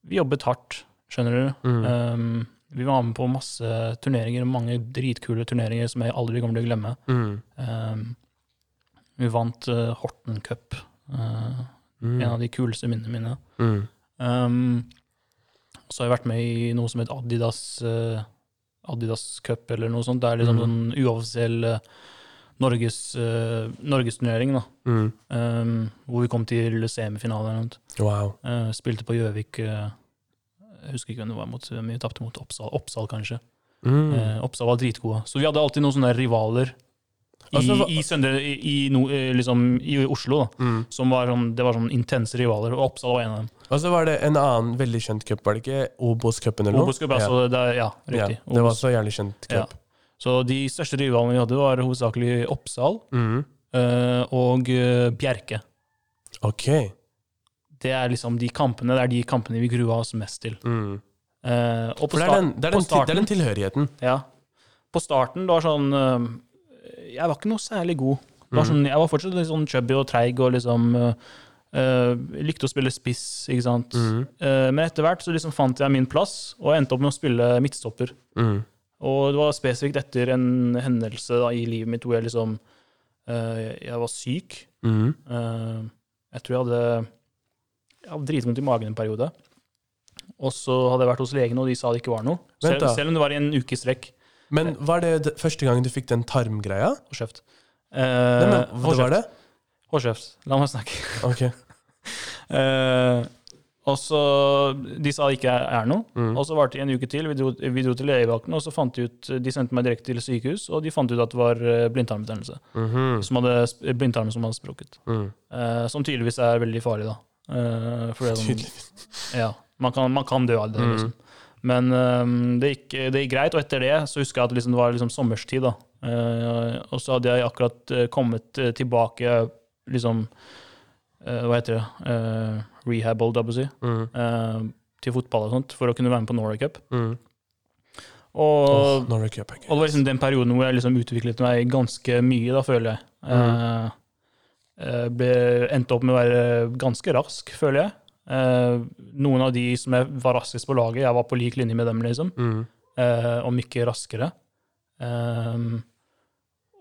vi jobbet hardt, skjønner du. Mm. Um, vi var med på masse turneringer, mange dritkule turneringer som jeg aldri kommer til å glemme. Mm. Um, vi vant uh, Horten Cup, uh, Mm. en av de kuleste minnene mine. Mm. Um, så har jeg vært med i noe som heter Adidas, uh, Adidas Cup, eller noe sånt. Det er liksom Mm. sånn uoffisiell Norges, uh, norgesturnering, da. Mm. Um, hvor vi kom til semifinale. Wow. Uh, spilte på Gjøvik. Uh, jeg husker ikke hvem det var mot, men vi tapte mot Oppsal, Oppsal kanskje. Mm. Uh, Oppsal var dritgode. Så vi hadde alltid noen sånne rivaler i, Altså, i, Søndre, i, no, eh, liksom, i Oslo. da. Mm. Som var sånn, det var sånn intense rivaler, og Oppsal var en av dem. Og så var det en annen veldig kjent cup, var det ikke Obos-cupen eller noe? Obos Cup, altså, det, er- ja, ja. riktig. Det var så jævlig kjent Ja. Så de største rivalene vi hadde, var hovedsakelig Oppsal Mm. eh, og eh, Bjerke. Ok. Det er liksom de kampene det er de kampene vi grua oss mest til. Mm. Og på, det er, den, det, er den, det er den tilhørigheten. Ja. På starten, det var sånn Jeg var ikke noe særlig god. Var sånn, jeg var fortsatt litt sånn chubby og treig og liksom øh, Likte å spille spiss, ikke sant. Mm. Uh, men etter hvert så liksom fant jeg min plass, og endte opp med å spille midtstopper. Mm. Og det var spesifikt etter en hendelse da, i livet mitt hvor jeg liksom uh, Jeg var syk. Mm. Jeg tror jeg hadde, jeg hadde dritvondt i magen en periode. Og så hadde jeg vært hos legen, og de sa det ikke var noe. Selv, selv om det var i en uke i strekk. Men var det første gangen du fikk den tarmgreia? Hold kjeft. Nei, Eh, men, hold var det? Hold kjeft. La meg snakke. Ok. (laughs) Eh, og så De sa det ikke er noe. Mm. Og så varte det en uke til. Vi dro, vi dro til legevakten, og så fant de ut De sendte meg direkte til sykehus, og de fant ut at det var eh, blindtarmbetennelse. Mhm. Som hadde, sp- blindtarmen som hadde sprukket. Mm. Eh, som tydeligvis er veldig farlig, da. Eh, for det Ja, man kan, man kan dø av det. Mm. Liksom. Men øhm, det, gikk, det gikk greit, og etter det så husker jeg at liksom, det var liksom sommerstid. da. Eh, og så hadde jeg akkurat eh, kommet eh, tilbake liksom Hva heter det? Uh, rehab, holdt jeg på å si. Mm. til fotball og sånt, for å kunne være med på Norway Cup. Mm. Og, oh, Norway Cup og det var liksom den perioden hvor jeg liksom utviklet meg ganske mye, da, føler jeg. Mm. Uh, ble, endte opp med å være ganske rask, føler jeg. Eh, noen av de som jeg var raskest på laget, jeg var på lik linje med dem, liksom. Mm. Eh, om ikke raskere. Ehm,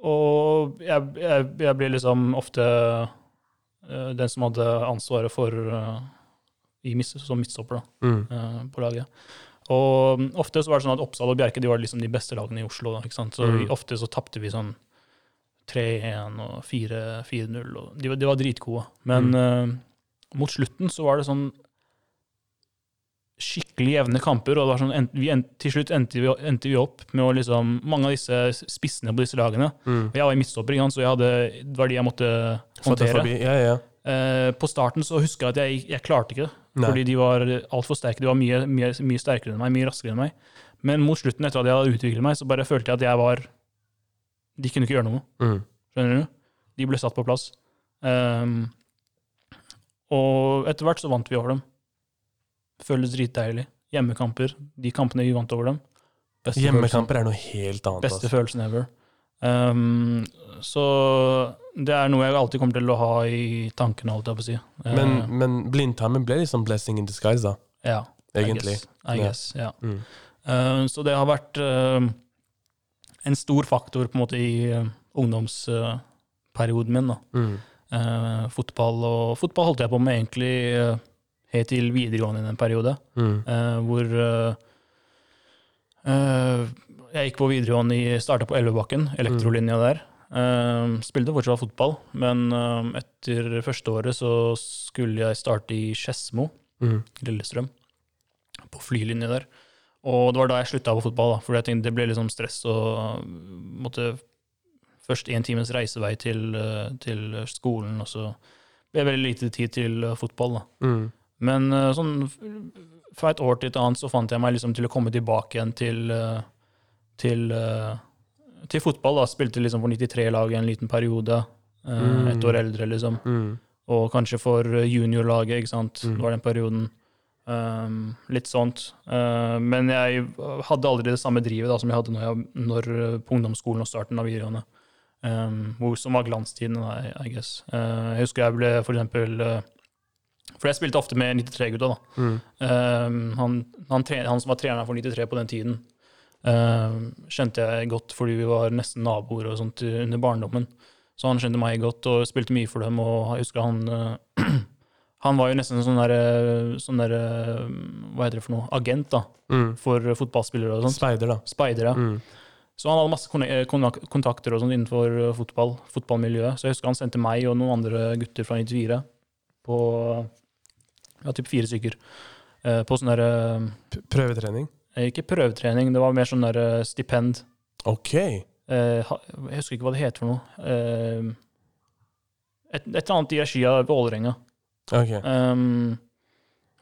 og jeg, jeg, jeg ble liksom ofte eh, den som hadde ansvaret for eh, som midtstopper da, Mm. eh, på laget. Og mm, ofte så var det sånn at Oppsal og Bjerke de var liksom de beste lagene i Oslo. Da, ikke sant? Så vi, Mm. ofte så tapte vi sånn 3-1 og 4-0. og De, var- de var dritgode. Men Mm. Mot slutten så var det sånn skikkelig jevne kamper, og det var sånn, en- vi en, til slutt endte vi, endte vi opp med å liksom Mange av disse spissene på disse lagene Mm. og Jeg var i midtstopper, så hadde, det var de jeg måtte håndtere. Ja, ja. Eh, på starten så husker jeg at jeg, jeg klarte ikke det. Nei. Fordi de var altfor sterke. De var mye, mye, mye sterkere enn meg, mye raskere enn meg. Men mot slutten, etter at jeg hadde utviklet meg, så bare følte jeg at jeg var De kunne ikke gjøre noe. Mm. Skjønner du? De ble satt på plass. Ehm, og etter hvert så vant vi over dem. Føles dritdeilig. Hjemmekamper. De kampene vi vant over dem. Beste følelsen, Hjemmekamper er noe helt annet. beste Altså. følelsen ever. Um, så det er noe jeg alltid kommer til å ha i tankene, holdt jeg på å si. Men, men blindtarmen ble liksom blessing in disguise, da. ja, Egentlig. I guess. I Ja. guess ja. Mm. Eh, så det har vært uh, en stor faktor på en måte i uh, ungdomsperioden min. da. Mm. Eh, fotball og fotball holdt jeg på med egentlig eh, helt til videregående i en periode, Mm. eh, hvor jeg gikk på videregående i starta på Elvebakken, elektrolinja der. Eh, spilte fortsatt fotball, men etter første året så skulle jeg starte i Skedsmo, Mm. Lillestrøm, på flylinje der. Og det var da jeg slutta på fotball, da, for jeg tenkte det ble liksom stress og måtte først en times reisevei til, eh, til skolen, og så ble det veldig lite tid til eh, fotball. da. Mm. Men eh, sånn fra et år til et annet så fant jeg meg liksom til å komme tilbake igjen til, til, til fotball. da. Spilte liksom for 93-laget en liten periode. Mm. Et år eldre, liksom. Mm. Og kanskje for juniorlaget, ikke sant. Mm. Det var den perioden. Um, litt sånt. Uh, men jeg hadde aldri det samme drivet da, som jeg hadde når jeg, når, på ungdomsskolen og starten av videregående. Um, hvor, som var glanstiden, I, I guess. Uh, jeg husker jeg ble for eksempel uh, For jeg spilte ofte med 93-gutta, da. Mm. Um, han, han, tre- han som var treneren for 93 på den tiden, um, kjente jeg godt fordi vi var nesten naboer og sånt under barndommen. Så han kjente meg godt og spilte mye for dem. Og jeg husker han uh, (clears throat) Han var jo nesten en sånn der, sånn der, Hva heter det for noe? Agent da, Mm. for fotballspillere og sånt. Speider, da. Speidere. Mm. Så han hadde masse kontakter og sånt innenfor uh, fotball, fotballmiljøet. Så jeg husker han sendte meg og noen andre gutter fra 94 på ja, typ fire stykker. eh, På sånn derre Prøvetrening. Ikke prøvetrening, det var mer sånn der eh, stipend. Ok. Eh, Jeg husker ikke hva det heter for noe. Eh, Et, et annet i regi av Vålerenga. ok. Um,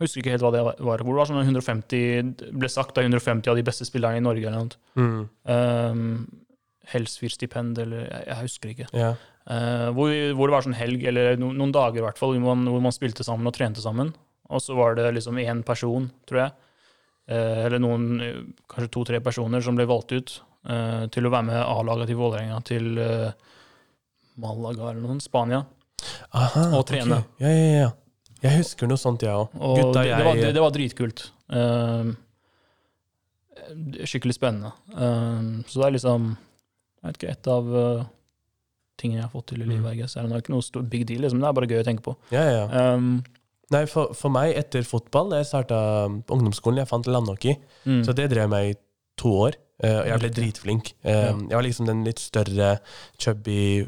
jeg husker ikke helt hva det var. Hvor det var sånn 150, ble sagt da 150 av de beste spillerne i Norge. eller noe. Mm. Um, Helsfyr-stipend, eller jeg, jeg husker ikke. Ja. Uh, hvor, hvor det var sånn helg, eller no, noen dager i hvert fall, hvor man, hvor man spilte sammen og trente sammen. Og så var det liksom én person, tror jeg, uh, eller noen, kanskje to-tre personer, som ble valgt ut uh, til å være med A-laget til Vålerenga til eh, Malaga eller noe Spania. Aha, Og trene. ok. Ja, ja, ja. Jeg husker noe sånt, jeg òg. Og Gutta, det, det, var, det, jeg det var dritkult. Uh, skikkelig spennende. Uh, så det er liksom jeg vet ikke, et av uh, tingene jeg har fått til i livet. Mm. Det er ikke noe stor big deal, liksom. det er bare gøy å tenke på. Ja, ja. Um, Nei, for, for meg, etter fotball, jeg starta på ungdomsskolen, jeg fant landhockey. mm. Så det drev meg i to år. Uh, og jeg ble dritflink. Ja. Jeg var liksom den litt større, chubby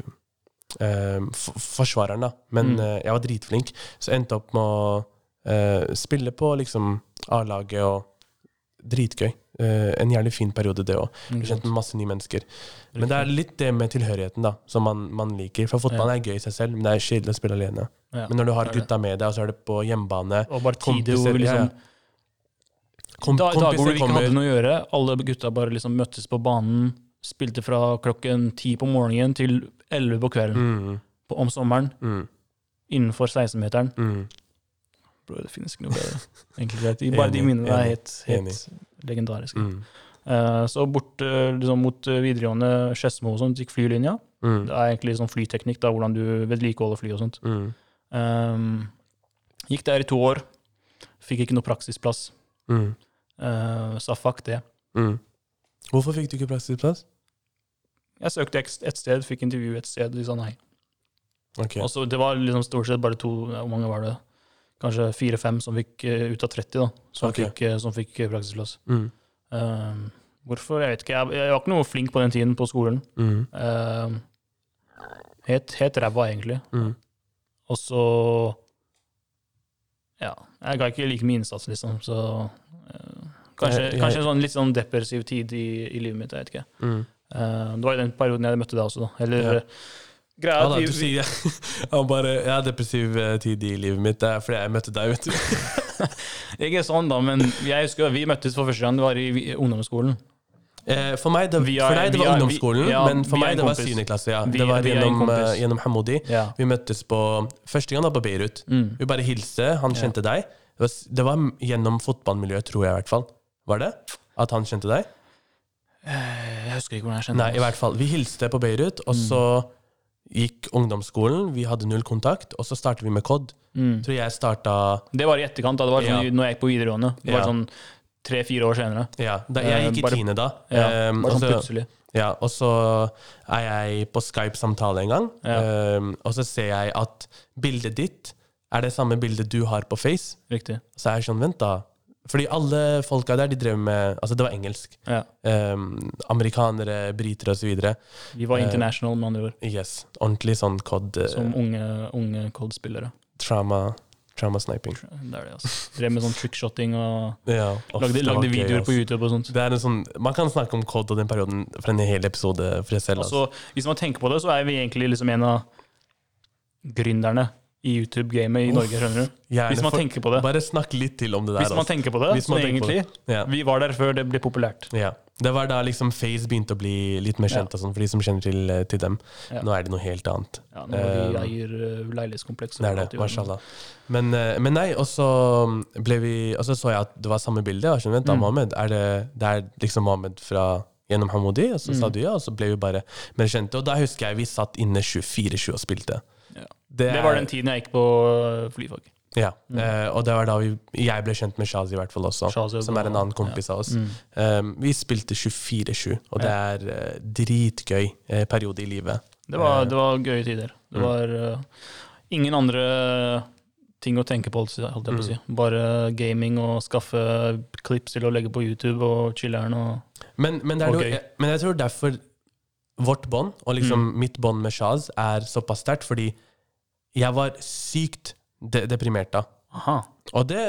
forsvareren, da. Men Mm. eh, jeg var dritflink. Så jeg endte opp med å eh, spille på liksom A-laget og Dritgøy. Eh, en jævlig fin periode, det òg. Ikke Kjente masse nye mennesker. Men det er litt det med tilhørigheten da som man, man liker. For fotball er gøy i seg selv, men det er kjedelig å spille alene. Ja, Men når du har gutta med deg, og så er det på hjemmebane Og bare tider hvor ja, liksom Dager hvor du vi ikke kommer hadde noe å gjøre. Alle gutta bare liksom møttes på banen. Spilte fra klokken ti på morgenen til elleve på kvelden mm, på, om sommeren. mm, Innenfor 16-meteren. mm. Bro, det finnes ikke noe bedre. (laughs) Enkelt det. Bare de minnene er helt, helt legendariske. Eh, så bort eh, liksom, mot eh, videregående Skedsmo og sånt, gikk flylinja. mm, Det er egentlig sånn flyteknikk, da, hvordan du vedlikeholder fly og sånt. Um, gikk der i to år. Fikk ikke noe praksisplass. mm, Uh, sa fuck det. Hvorfor fikk du ikke praksisplass? Jeg søkte et sted, fikk intervju et sted, de sa nei. Ok. Og så det var liksom stort sett bare to, hvor mange var det? Kanskje fire-fem som fikk eh, ut av 30, da, som okay. fikk, eh, som fikk eh, praksisplass. Mm, Um, hvorfor? Jeg vet ikke. Jeg, jeg var ikke noe flink på den tiden på skolen. mm, Um, helt helt ræva, egentlig. mm. Og så Ja, jeg ga ikke like mye innsats, liksom, så uh, Kanskje, Jeg- jeg- kanskje en sånn litt sånn depressiv tid i, i livet mitt, jeg vet ikke. Eh, det var i den perioden jeg møtte deg også, da. Eller Ja. greia Ja, da, du sier jeg, bare, jeg har depressiv eh, tid i livet mitt. Det er fordi jeg møtte deg, vet du. (laughs) Ikke sånn, da, men jeg husker vi møttes for første gang det var i ungdomsskolen. Eh, For meg, det, Via- for deg det var ungdomsskolen, vi- ja, men for meg det var kompis. syvende klasse. Ja. Vi, Det var gjennom, gjennom Hamoudi. Ja. Vi møttes på Første gang da på Beirut. Mm. Vi bare hilste. Han kjente deg. Det var, det var gjennom fotballmiljøet, tror jeg i hvert fall. Var det? At han kjente deg? Eh, Jeg husker ikke hvordan jeg kjente Nei, i hvert fall. Vi hilste på Beirut, og Mm. så gikk ungdomsskolen. Vi hadde null kontakt, og så startet vi med COD. mm. Tror jeg starta Det var i etterkant. da, Det var sånn Ja. når jeg gikk på videregående. Det var Ja. sånn tre-fire år senere. Ja, da, Eh, jeg gikk i bare- tiende da. Ja, Um, bare og sånn så- plutselig. Ja, og så er jeg på Skype-samtale en gang, Ja. um, og så ser jeg at bildet ditt er det samme bildet du har på Face. Riktig. Så er jeg sånn, vent da. Fordi alle folka der, de drev med Altså, det var engelsk. Ja. Um, amerikanere, briter osv. Vi var international, uh, med andre ord. Yes. Ordentlig sånn COD Uh, Som unge, unge COD-spillere. trauma, trauma sniping. Det er det, altså. Drev med sånn trickshotting og Ja, off, lagde, lagde videoer på YouTube og sånt. Det er en sånn, man kan snakke om COD og den perioden for en hel episode for seg selv. Altså. Altså, hvis man tenker på det, så er vi egentlig liksom en av gründerne i YouTube-gamet i Norge, skjønner du. Gjerne Hvis man for- tenker på det. Bare snakk litt til om det der. Hvis man altså. tenker på det, så man tenker på egentlig Ja. Vi var der før det ble populært. Ja. Det var da liksom Face begynte å bli litt mer kjent, og sånt for de som kjenner til, eh, til dem. Ja. Nå er det noe helt annet. Ja, vi Eh, eier uh, leilighetskompleks. Det er det, mashallah. Men, uh, men nei, og så ble vi Og så så jeg at det var samme bilde. Og skjønner, vent da, Mm. Mohammed, er det, det er liksom Mohammed fra gjennom Hamoudi? Og så sa Mm. du ja, og så ble vi bare mer kjente. Og da husker jeg vi satt inne 24-7 og spilte. Ja. Det, Det var den tiden jeg gikk på uh, flyfag. Ja, Mm. uh, og det var da vi, jeg ble kjent med Shazi i hvert fall også, Shazi som er en annen kompis av oss. Mm. Um, vi spilte 24-7, og det er uh, dritgøy uh, periode i livet. Det, var, det var gøye tider. Det Mm. var uh, ingen andre ting å tenke på, holdt jeg på å Mm. si. Bare gaming og skaffe klips til å legge på YouTube og chiller'n og Men, men, det Ok. noe, jeg, men jeg tror derfor vårt bånd, og liksom Mm. mitt bånd med Shaz, er såpass sterkt, fordi jeg var sykt de deprimert da. Aha. Og det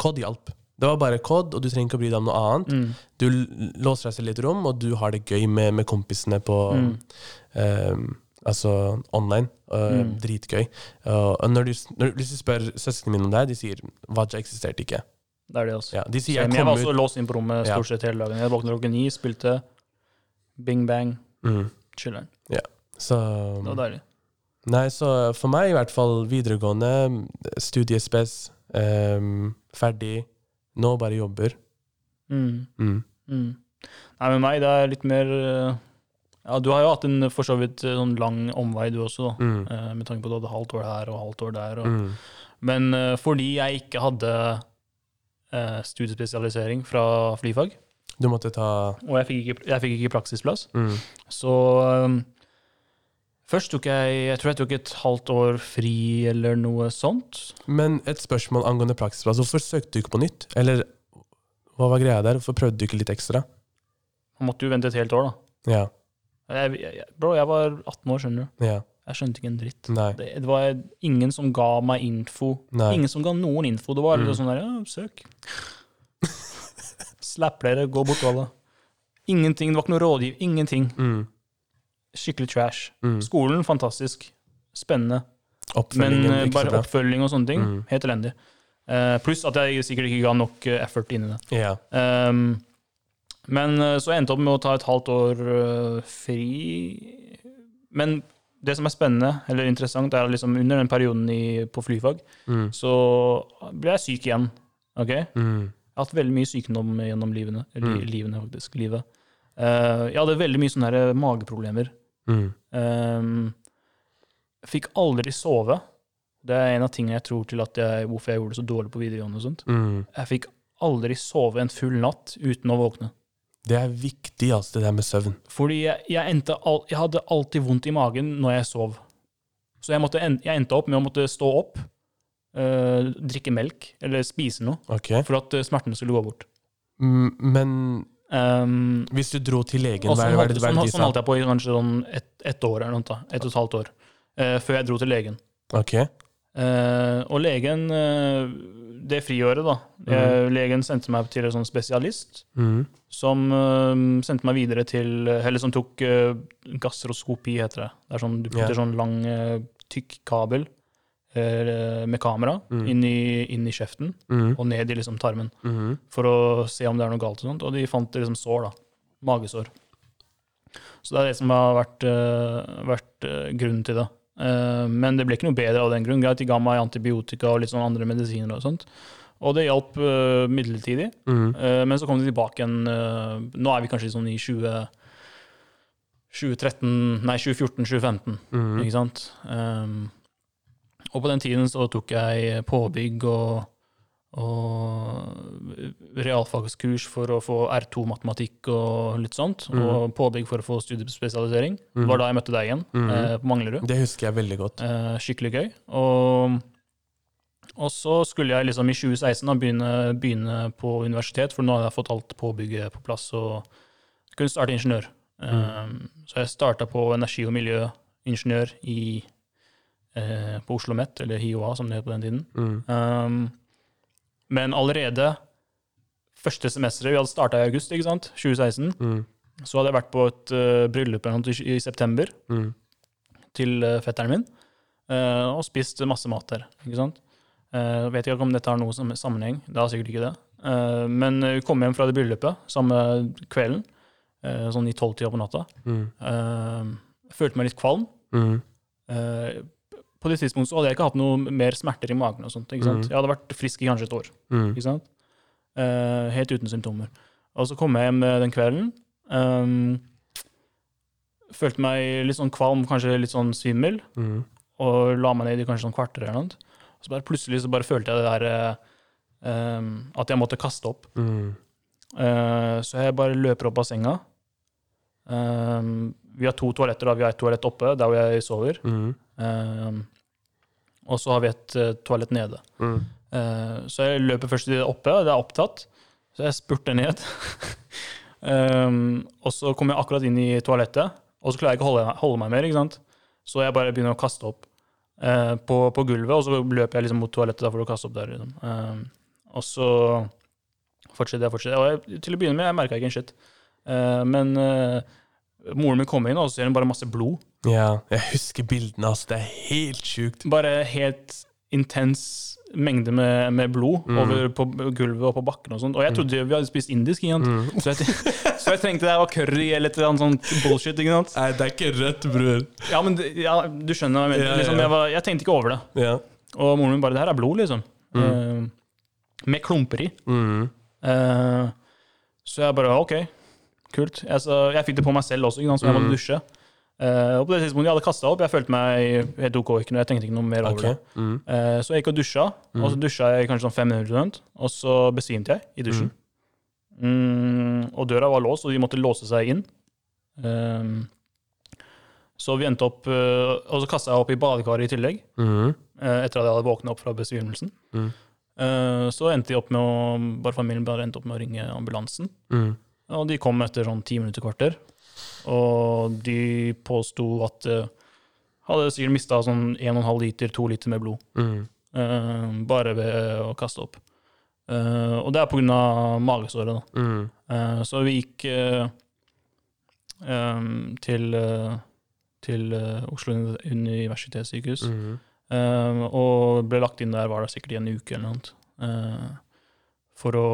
Kod hjalp. Det var bare kod, og du trenger ikke å bry deg om noe annet. Mm. Du låser deg selv i et rom, og du har det gøy med, med kompisene på Mm. um, Altså online. Uh, Mm. Dritgøy. Og og når du, når, hvis du spør søsknene mine om det, her, de sier Vaja eksisterte ikke. Det er det, altså. Ja, de sier jeg jeg, var ut også låst inn på rommet stort sett hele dagen. Jeg våkna klokken ni, spilte bing bang, mm. chiller'n. Så Det var deilig. Nei, så for meg i hvert fall videregående, studiespes, um, ferdig. Nå bare jobber. Mm. Mm. Mm. Nei, med meg det er litt mer eh, Ja, du har jo hatt en for så vidt eh, sånn lang omvei, du også, da. Eh, Med tanke på at du hadde halvt år her og halvt år der. Og. Mm. Men fordi jeg ikke hadde eh, studiespesialisering fra flyfag, Du måtte ta og jeg fikk ikke, jeg fikk ikke praksisplass, mm. så eh, Først tok jeg jeg tror jeg tok et halvt år fri eller noe sånt. Men et spørsmål angående praksisplass. Hvorfor søkte du ikke på nytt? Eller hva var greia der? Hvorfor prøvde du ikke litt ekstra? Man måtte jo vente et helt år, da. Ja. Jeg, jeg, bro, jeg var 18 år, skjønner du. Ja. Jeg skjønte ikke en dritt. Det, det var ingen som ga meg info. Nei. Ingen som ga noen info. Det var litt Mm. sånn der, ja, søk. Slapp dere, gå bort, alle. Ingenting. Det var ikke noe rådgiv. Ingenting. Mm. Skikkelig trash. Mm. Skolen, fantastisk. Spennende. Men så bare oppfølging og sånne ting, Mm. helt elendig. Uh, pluss at jeg sikkert ikke ga nok eh, effort inn i det. Yeah. Um, men så så endte jeg opp med å ta et halvt år fri. Men det som er spennende, eller interessant, er liksom under den perioden i, på flyfag, Mm. så ble jeg syk igjen. Ok? Jeg Mm. har hatt veldig mye sykdom gjennom livene. Eller Mm. livene, faktisk. Livet. Uh, jeg hadde veldig mye sånne her mageproblemer. Mm. Um, fikk aldri sove. Det er en av tingene jeg tror til jeg, hvorfor jeg gjorde det så dårlig på videregående. og sånt. Mm. Jeg fikk aldri sove en full natt uten å våkne. Det er viktig, altså, det der med søvn. Fordi jeg, jeg, endte al jeg hadde alltid vondt i magen når jeg sov. Så jeg, en jeg endte opp med å måtte stå opp, øh, drikke melk eller spise noe okay. for at øh, smertene skulle gå bort. Men Um, hvis du dro til legen, hva er sånn, det- hva er det hva er sånn, sånn holdt jeg på i kanskje sånn ett et år eller noe. Ett og et halvt år. Uh, før jeg dro til legen. Ok. Uh, og legen, uh, det friåret, da eh, Legen sendte meg til en sånn spesialist Mm. som sendte meg videre til Eller som tok gastroskopi, heter det. Det er sånn, Du putter yeah. sånn lang, tykk kabel med kamera Mm. inn, i, inn i kjeften Mm. og ned i liksom tarmen Mm. for å se om det er noe galt. Og sånt, og de fant liksom sår, da. Magesår. Så det er det som har vært, eh, vært eh, grunnen til det. Eh, men det ble ikke noe bedre av den grunn. Greit, de ga meg antibiotika og litt sånn andre medisiner og sånt. Og det hjalp eh, midlertidig. Mm. Eh, men så kom de tilbake igjen eh, Nå er vi kanskje sånn i 20, 2013 Nei, 2014-2015, Mm. ikke sant? Um, og på den tiden så tok jeg påbygg og, og realfagskurs for å få R2 matematikk og litt sånt. Mm. Og påbygg for å få studiespesialisering. Mm. Det var da jeg møtte deg igjen, Mm. eh, på Manglerud. Det husker jeg veldig godt. Eh, skikkelig gøy. Og, og så skulle jeg liksom i 2016 da begynne, begynne på universitet, for nå hadde jeg fått alt påbygget på plass og kunne starte ingeniør. Eh, så jeg starta på energi- og miljøingeniør i, eh, på Oslo Met, eller HiOA som det het på den tiden. Mm. Um, men allerede første semesteret, vi hadde starta i august, ikke sant? 2016, Mm. så hadde jeg vært på et uh, bryllup i, i september Mm. til uh, fetteren min, uh, og spist masse mat der. ikke sant? Uh, vet ikke om dette har noe sammenheng, det har sikkert ikke det. Uh, men vi kom hjem fra det bryllupet samme kvelden, uh, sånn i tolvtida på natta. Mm. Følte meg litt kvalm. Mm. På det tidspunktet så hadde jeg ikke hatt noe mer smerter i magen. og sånt, ikke sant? Mm. Jeg hadde vært frisk i kanskje et år. Mm. ikke sant? Uh, helt uten symptomer. Og så kom jeg hjem eh, den kvelden. Um, følte meg litt sånn kvalm, kanskje litt sånn svimmel, Mm. og la meg ned i kanskje sånn kvarter eller noe. Så bare plutselig så bare følte jeg det der uh, At jeg måtte kaste opp. Mm. Eh, så jeg bare løper opp av senga. Um, vi har to toaletter. da, Vi har et toalett oppe, der hvor jeg sover. Mm. Ehm, og så har vi et uh, toalett nede. Mm. Uh, så jeg løper først til det oppe, og det er opptatt. Så jeg spurter ned. um, (laughs) og så kommer jeg akkurat inn i toalettet, og så klarer jeg ikke å holde, holde meg mer. ikke sant? Så jeg bare begynner å kaste opp uh, på, på gulvet, og så løper jeg liksom mot toalettet for å kaste opp der. Liksom. Um, og så fortsetter jeg, fortsetter. Og jeg, til å begynne med, jeg merka ikke en shit. Eh, men moren min kommer inn, og så ser hun bare masse blod. Ja, jeg husker bildene. Altså. Det er helt sjukt. Bare helt intens mengde med, med blod Mm. over på gulvet og på bakken. Og sånt. Og jeg trodde vi hadde spist indisk. Ikke? Mm. Så, jeg, (laughs) så jeg tenkte det var curry eller et eller annet sånt bullshit. Ikke sant? Nei, det er ikke rødt, bror. Ja, men ja, du skjønner hva jeg mener. Liksom, jeg, var, jeg tenkte ikke over det. Ja. Og moren min bare 'Det her er blod', liksom. Eh, med klumper i. Mm. Eh, så jeg bare OK, kult. Jeg, så, jeg fikk det på meg selv også, ikke sant? så jeg Mm. måtte dusje. Eh, og på det tidspunktet jeg hadde kasta opp, jeg følte meg helt OK. Ikke noe, jeg tenkte ikke noe mer over okay. det. Mm. Uh, så jeg gikk og dusja, og så dusja jeg kanskje sånn fem minutter, og så besvimte jeg i dusjen. Mm, og døra var låst, og de måtte låse seg inn. Um, så vi endte opp uh, Og så kasta jeg opp i badekaret i tillegg, Mm. etter at jeg hadde våkna opp fra besvimelsen. Mm. Så endte de opp med å Bare familien bare endte opp med å ringe ambulansen. Mm. Og de kom etter sånn ti minutter, kvarter. Og de påsto at uh, hadde sikkert mista sånn 1,5 liter, 2 liter med blod. Mm. Uh, bare ved å kaste opp. Uh, og det er pga. magesåret, da. Mm. Uh, så vi gikk eh, em, til, eh, til eh, Oslo universitetssykehus. Mm. eh, og ble lagt inn der, var det sikkert i en uke eller noe. For å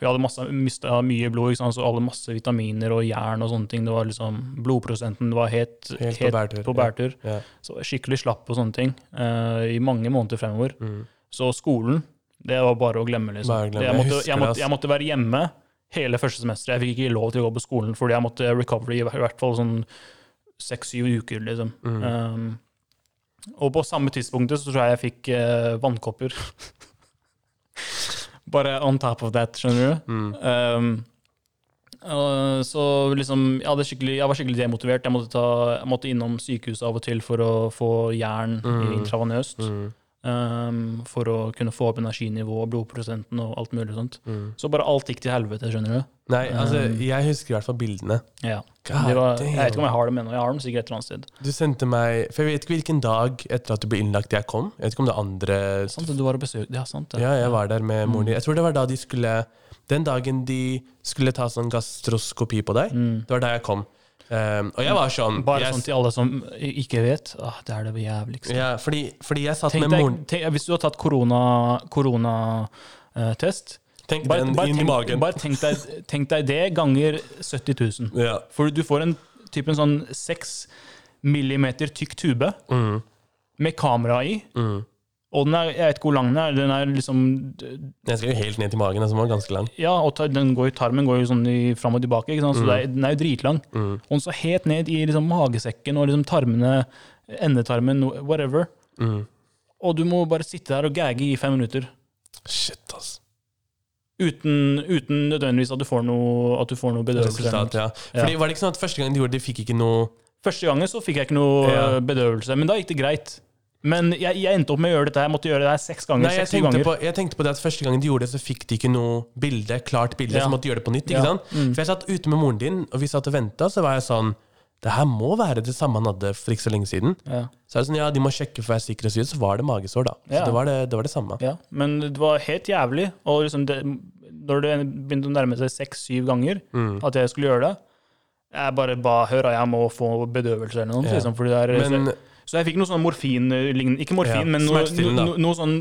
Jeg hadde masse, mista mye blod, så alle masse vitaminer og jern og sånne ting. Det var liksom, Blodprosenten var helt, Helt på bærtur. på bærtur. Ja. Så skikkelig slapp og sånne ting uh, i mange måneder fremover. Mm. Så skolen, det var bare å glemme. liksom. Bare glemme. Jeg måtte, jeg, jeg, måtte, jeg måtte være hjemme hele første semester. Jeg fikk ikke lov til å gå på skolen fordi jeg måtte recovery i hvert fall sånn seks-syv uker. liksom. Mm. Um, og på samme tidspunktet så tror jeg jeg fikk uh, vannkopper. (laughs) Bare on top of that, skjønner du. Mm. Um, så liksom, jeg, skikkelig, jeg var skikkelig demotivert. Jeg måtte, ta, jeg måtte innom sykehuset av og til for å få jern Mm. intravenøst. Mm. Um, for å kunne få opp energinivået, blodprosenten og alt mulig sånt. Mm. Så bare alt gikk til helvete, skjønner du. Nei, altså, Um. jeg husker i hvert fall bildene. Ja. Var, jeg vet ikke om jeg har dem ennå. Jeg har dem sikkert et eller annet sted. Du sendte meg For jeg vet ikke hvilken dag etter at du ble innlagt jeg kom. Jeg vet ikke om det andre Sant, du var og besøkte Ja, sant det. Ja, jeg var der med moren Mm. din. Jeg tror det var da de skulle Den dagen de skulle ta sånn gastroskopi på deg, Mm. det var da jeg kom. Um, og jeg var sånn Bare jeg, sånn til alle som ikke vet. Åh, det er det jævligste. ja, fordi, fordi jeg satt Tenk med moren tenk, hvis du har tatt koronatest korona, uh, Tenk bare, den bare, inn i tenk, magen. bare tenk, deg, tenk deg det ganger 70 000. ja. For du får en typen sånn 6 millimeter tykk tube mm, med kamera i. mm. Og den er, jeg vet ikke hvor lang den er. Den er liksom Den skal jo helt ned til magen. Altså, den var ganske lang. Ja, og den går, tarmen går jo sånn i, fram og tilbake, så mm. er, den er jo dritlang. Mm, Og den så helt ned i liksom magesekken og liksom tarmene, endetarmen, whatever. mm. Og du må bare sitte der og gagge i fem minutter. Shit, ass. Uten, uten nødvendigvis at du får noe, at noe bedøvelse. Resultat, ja. Fordi Var det ikke sånn at første gang de gjorde det, de fikk ikke noe Første gangen så fikk jeg ikke noe Ja. bedøvelse, men da gikk det greit. Men jeg, jeg endte opp med å gjøre dette her. Måtte gjøre det her seks ganger. Nei, jeg tenkte, på, jeg tenkte på det at første gangen de gjorde det, så fikk de ikke noe bilde, klart bilde, Ja. så måtte de gjøre det på nytt. ikke Ja. sant? Mm. For jeg satt ute med moren din, og vi satt og venta, så var jeg sånn Det her må være det samme han hadde for ikke så lenge siden. Ja. Så er det sånn, ja, de må sjekke for å være sikre, så var det magesår, da. Så det, var det, det var det samme. Ja, men det var helt jævlig. Og liksom det, når det begynte å nærme seg seks-syv ganger Mm. at jeg skulle gjøre det, jeg bare ba høre jeg må få bedøvelse eller noe. Liksom, fordi det er, Men så, så jeg fikk noe sånn morfin Ikke morfin, Ja, men noe, smertestillende, no, noe sånn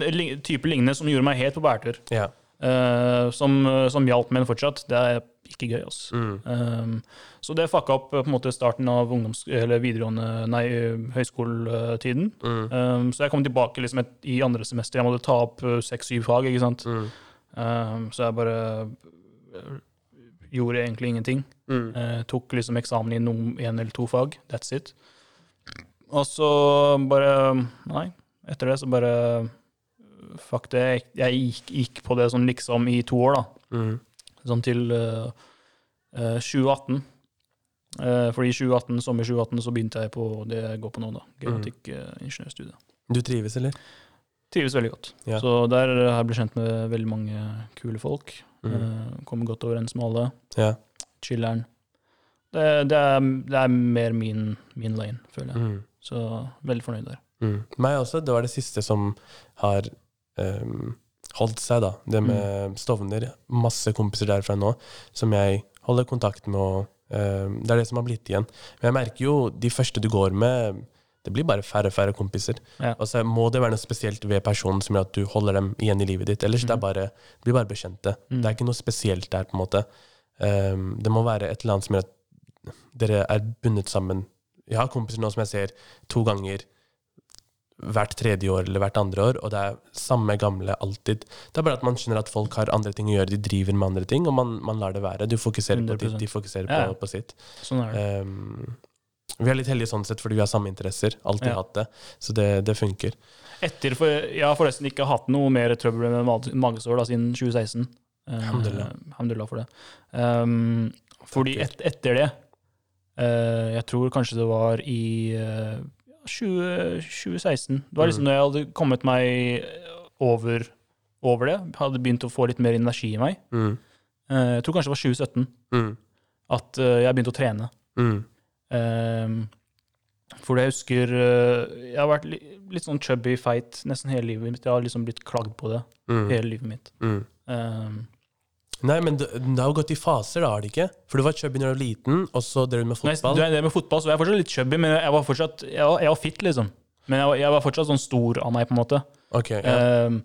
type lignende som gjorde meg helt på bærtur. ja. Uh, som, som hjalp, men fortsatt. Det er ikke gøy, altså. Mm. Um, så det fucka opp eh, på en måte starten av ungdoms eller videregående, nei, høyskoletiden. Mm. Um, så jeg kom tilbake liksom et, i andre semester. Jeg måtte ta opp uh, seks-syv fag. ikke sant? Mm. Um, så jeg bare uh, gjorde egentlig ingenting. Eh, tok liksom eksamen i noen, en eller to fag. That's it. Og så bare Nei. Etter det så bare Fuck det. Jeg gikk, gikk på det sånn liksom i to år, da. Mm. Sånn til uh, uh, 2018. Uh, fordi i 2018, sommer 2018 så begynte jeg på det jeg går på nå, da. Genetikk-ingeniørstudiet. Du trives, eller? Trives veldig godt. Ja. Så der har jeg blitt kjent med veldig mange kule folk. Mm. Uh, kommer godt overens med alle. Ja. Chiller'n. Det, det, det er mer min, min lane, føler jeg. Mm. Så veldig fornøyd der. Mm. Meg også. Det var det siste som har um, holdt seg, da. Det med Stovner. Masse kompiser derfra nå som jeg holder kontakt med. Og, um, det er det som har blitt igjen. Men jeg merker jo de første du går med, det blir bare færre og færre kompiser. Ja. Og så må det være noe spesielt ved personen som gjør at du holder dem igjen i livet ditt. Ellers det er bare, det blir bare bekjente. Mm. Det er ikke noe spesielt der, på en måte. Um, det må være et eller annet som gjør at dere er bundet sammen. Jeg har kompiser nå som jeg ser to ganger hvert tredje år eller hvert andre år, og det er samme gamle alltid. Det er bare at man skjønner at folk har andre ting å gjøre, de driver med andre ting, og man, man lar det være. Du fokuserer på ditt, de fokuserer Ja. på, på sitt. Sånn er det. Um, vi er litt heldige sånn sett, fordi vi har samme interesser. Alltid Ja. hatt det. Så det, det funker. Etter, for, jeg har forresten ikke hatt noe mer trøbbel med magesår da, siden 2016. Eh, Alhamdulillah. alhamdulillah for det. Um, fordi et, etter det Jeg tror kanskje det var i eh, 20, 2016. Det var liksom Mm. når jeg hadde kommet meg over, over det. Hadde begynt å få litt mer energi i meg. Mm. Eh, jeg tror kanskje det var 2017 Mm. at eh, jeg begynte å trene. Mm. Um, for jeg husker eh, Jeg har vært li, litt sånn chubby feit nesten hele livet mitt. Jeg har liksom blitt klagd på det Mm. hele livet mitt. Mm. Um, Nei, men det, det har jo gått i faser, da, har det ikke? For du var chubby når du var liten, og så drev du med fotball. Nei, du er med fotball, så er jeg fortsatt litt chubby, men jeg var fortsatt Jeg var, jeg var fit, liksom. Men jeg var, jeg var fortsatt sånn stor av meg, på en måte. Ok, ja. Um,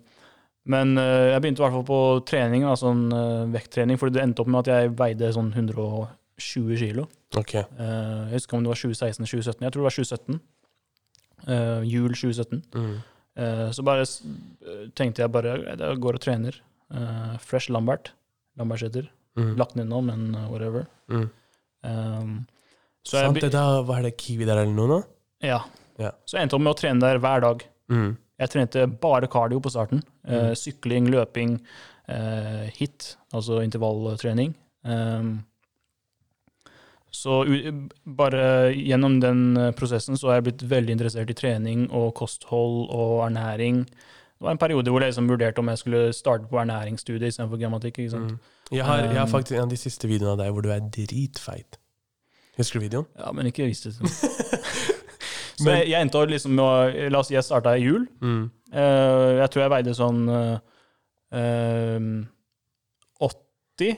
men uh, jeg begynte i hvert fall på trening, da, sånn uh, vekttrening, for det endte opp med at jeg veide sånn 120 kilo. ok. Eh, jeg husker om det var 2016-2017. Jeg tror det var 2017. Eh, jul 2017. Mm. Så bare tenkte jeg bare Jeg går og trener. Fresh Lambert. Lambertseter. Mm. Lagt ned nå, men uh, whatever. Mm. Um, så jeg, Sant be- det, da var det Kiwi der eller noe nå? ja. Ja. så jeg endte opp med å trene der hver dag. Mm. Jeg trente bare cardio på starten. Mm. Sykling, løping, uh, hit, altså intervalltrening. Um, så bare gjennom den prosessen så har jeg blitt veldig interessert i trening og kosthold og ernæring. Det var en periode hvor jeg liksom vurderte om jeg skulle starte på ernæringsstudiet istedenfor grammatikk. ikke sant? Mm. Jeg, har, jeg har Um, faktisk en av de siste videoene av deg hvor du er dritfeit. Husker du videoen? Ja, men ikke vis det. meg. så jeg, jeg endte liksom med å La oss si jeg starta i jul. Mm. Uh, jeg tror jeg veide sånn eh, eh, 80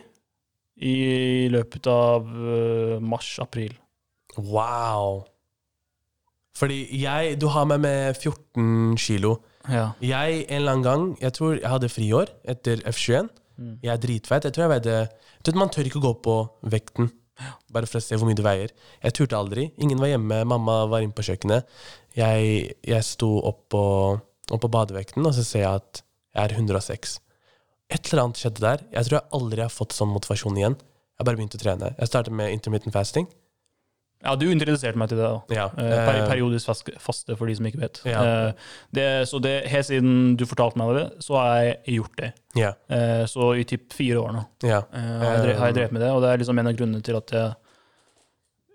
i løpet av uh, mars-april. Wow. Fordi jeg Du har meg med 14 kilo. Ja. Jeg en eller annen gang Jeg tror jeg hadde friår etter F21. Mm. Jeg er dritfeit. Jeg tror jeg veide du vet, Man tør ikke gå på vekten bare for å se hvor mye du veier. Jeg turte aldri. Ingen var hjemme. Mamma var inne på kjøkkenet. Jeg, jeg sto opp på, opp på badevekten, og så ser jeg at jeg er 106. Et eller annet skjedde der. Jeg tror jeg aldri har fått sånn motivasjon igjen. Jeg bare begynte å trene. Jeg startet med intermittent fasting. Ja, du introduserte meg til det. da. Ja. Eh, per eh, periodisk faste, for de som ikke vet. Ja. Eh, det, så det, helt siden du fortalte meg det, så har jeg gjort det. ja. Så i typ fire år nå ja. har, jeg har drevet med det, og det er liksom en av grunnene til at jeg,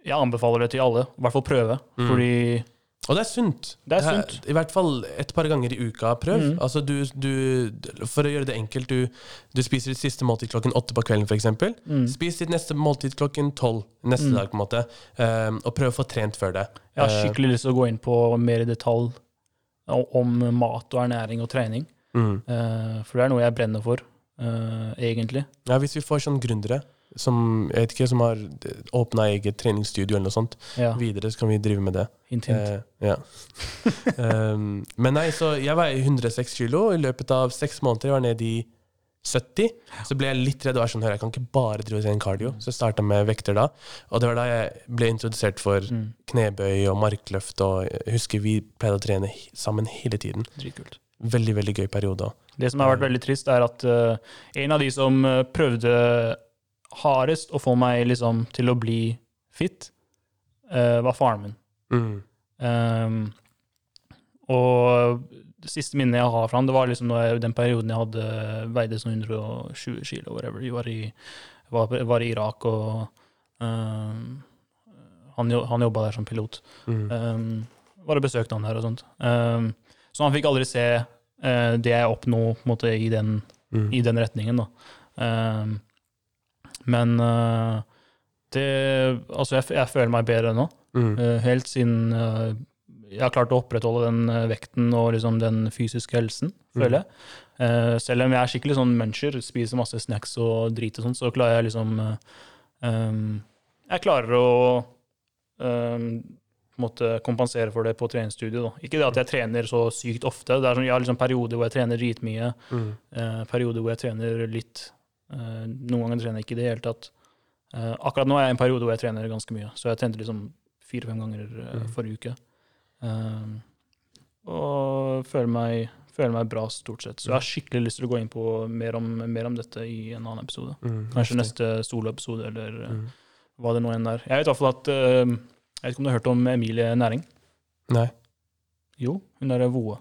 jeg anbefaler det til alle. I hvert fall prøve. Mm. Fordi Og det er sunt. Det er sunt. I hvert fall et par ganger i uka. Prøv. Mm. Altså du, du, for å gjøre det enkelt, du, du spiser ditt siste måltid klokken åtte på kvelden, f.eks. mm. Spis ditt neste måltid klokken tolv neste Mm. dag, på en måte. Um, og prøv å få trent før det. Jeg har Eh, skikkelig lyst til å gå inn på mer i detalj om mat og ernæring og trening. mm. Uh, for det er noe jeg brenner for, uh, egentlig. Ja, hvis vi får sånne gründere som, jeg vet ikke, som har åpna eget treningsstudio eller noe sånt, Ja, videre så kan vi drive med det. hint, hint. Eh, ja. um, (laughs) men nei, så jeg veier 106 kilo. I løpet av seks måneder jeg var nede i 70. Så ble jeg litt redd og var sånn, hør, jeg kan ikke bare drive trene cardio. Så jeg starta med vekter da. Og det var da jeg ble introdusert for Mm, knebøy og markløft. Og jeg husker vi pleide å trene sammen hele tiden. dritkult. Veldig, veldig gøy periode. Det som har vært veldig trist, er at uh, en av de som eh, prøvde hardest å få meg liksom til å bli fit, uh, var faren min. Mm. Um, og det siste minnet jeg har fra han, det var liksom jeg, den perioden jeg hadde veide sånn 120 kilo, whatever. Jeg var i, var, var i Irak, og ehm, han, han jobba der som pilot. Mm. Um, bare besøkte han der og sånt. Um, så han fikk aldri se uh, det jeg oppnå måte, i, den, Mm. i den retningen. Da. Um, men uh, det Altså, jeg, jeg føler meg bedre nå. Mm. Uh, helt siden uh, jeg har klart å opprettholde den vekten og liksom den fysiske helsen, føler jeg. Eh, selv om jeg er skikkelig sånn muncher, spiser masse snacks og drit og sånn, så klarer jeg liksom um, Jeg klarer å um, måtte kompensere for det på treningsstudiet. Da. Ikke det at jeg trener så sykt ofte. Det er sånn, Jeg har liksom perioder hvor jeg trener dritmye, Mm. eh, perioder hvor jeg trener litt. Eh, noen ganger trener jeg ikke i det hele tatt. Eh, akkurat nå er jeg i en periode hvor jeg trener ganske mye, så jeg trente liksom fire-fem ganger eh, Mm. forrige uke. Og føler meg, føler meg bra stort sett. Så jeg har skikkelig lyst til å gå inn på mer om, mer om dette i en annen episode. Mm. Kanskje neste soloepisode, eller Mm. hva det nå enn er. Jeg vet i hvert fall at Jeg vet ikke om du har hørt om Emilie Næring? Nei. Jo, hun er voe.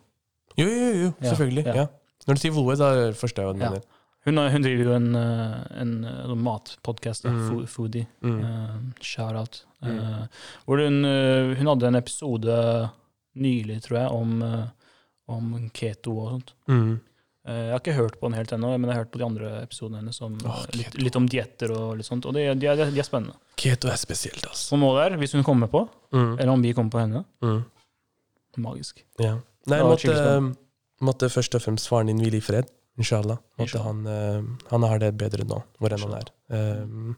Jo, jo, jo, selvfølgelig. ja. Ja. Når du sier voe, da forstår jeg hva du Ja. Hun, har- hun driver jo en, eh, en, en matpodkast, Mm. Foodie. Mm. Uh, Shout-out. Mm. Uh, hvor hun, eh, hun hadde en episode nylig, tror jeg, om, eh, om keto og sånt. Mm. Uh, jeg har ikke hørt på den helt ennå, men jeg har hørt på de andre episodene hennes om, eh, litt, litt om dietter og litt sånt. Og de, de, er, de er spennende. Keto er spesielt, altså. Så nå der, hvis hun kommer på, Mm. eller om vi kommer på henne, Mm. magisk. Ja. Nei, måtte, måtte først og fremst faren din hvile i fred. Inshallah. Inshallah. han, eh, han har det bedre nå, hvor enn han er. Um,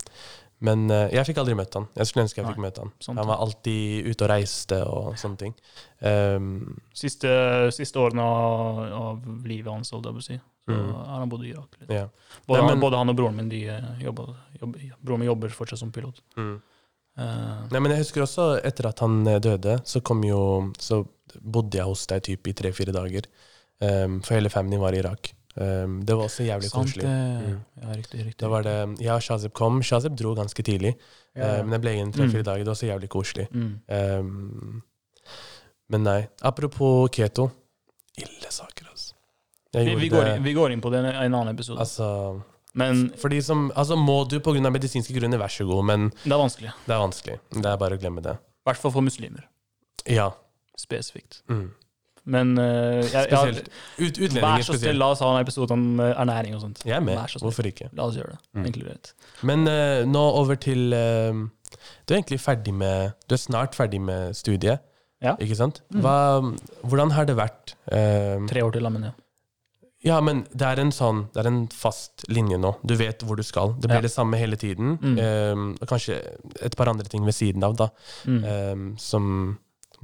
men eh, jeg fikk aldri møtt han. Jeg skulle ønske jeg fikk møtt han. Han var alltid ute og reiste og sånne ting. Um, Siste, siste årene av, av livet hans, holdt jeg på å si, så Mm. har han bodd i Irak. Ja. Både, Nei, men- både han og broren min de eh, jobber, jobber, broren min jobber fortsatt som pilot. Mm. Uh, Nei, men jeg husker også etter at han eh, døde, så kom jo Så bodde jeg hos deg typ i tre-fire dager. Um, for hele familien var i Irak. Um, det var også jævlig sant koselig. Mm. Ja, riktig. riktig. Da var det ja, Shazib kom. Shazib dro ganske tidlig, Ja, eh, ja. men jeg ble igjen tre-fire Mm. dager. Det var også jævlig koselig. Mm. Um, men nei. Apropos keto. Ille saker, altså. Vi, vi, går inn, vi går inn på det i en annen episode. Altså, men fordi som, altså Må du pga. medisinske grunner, vær så god, men det er vanskelig. det er vanskelig. Det er bare å glemme det. I hvert fall for muslimer. Ja. Spesifikt. Mm. Men uh, jeg, jeg. Ut, vær så snill, spesielt. la oss ha en episode om eh, ernæring og sånt. Jeg er med. Så. Hvorfor ikke? La oss gjøre det. Mm. Inkludert. Men uh, nå over til uh, Du er egentlig ferdig med Du er snart ferdig med studiet, Ja. ikke sant? Mm. Hva, hvordan har det vært? Tre år til, men ja. ja, men det er en sånn Det er en fast linje nå. Du vet hvor du skal. Det blir Ja. det samme hele tiden. Mm. Um, og kanskje et par andre ting ved siden av, da, Mm. Um, som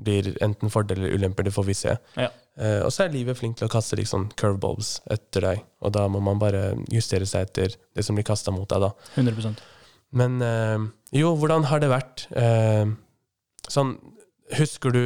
blir enten fordeler eller ulemper. Det får vi se. Ja. Uh, og så er livet flink til å kaste liksom curveballs etter deg, og da må man bare justere seg etter det som blir kasta mot deg, da. 100% Men uh, jo, hvordan har det vært? Uh, sånn, husker du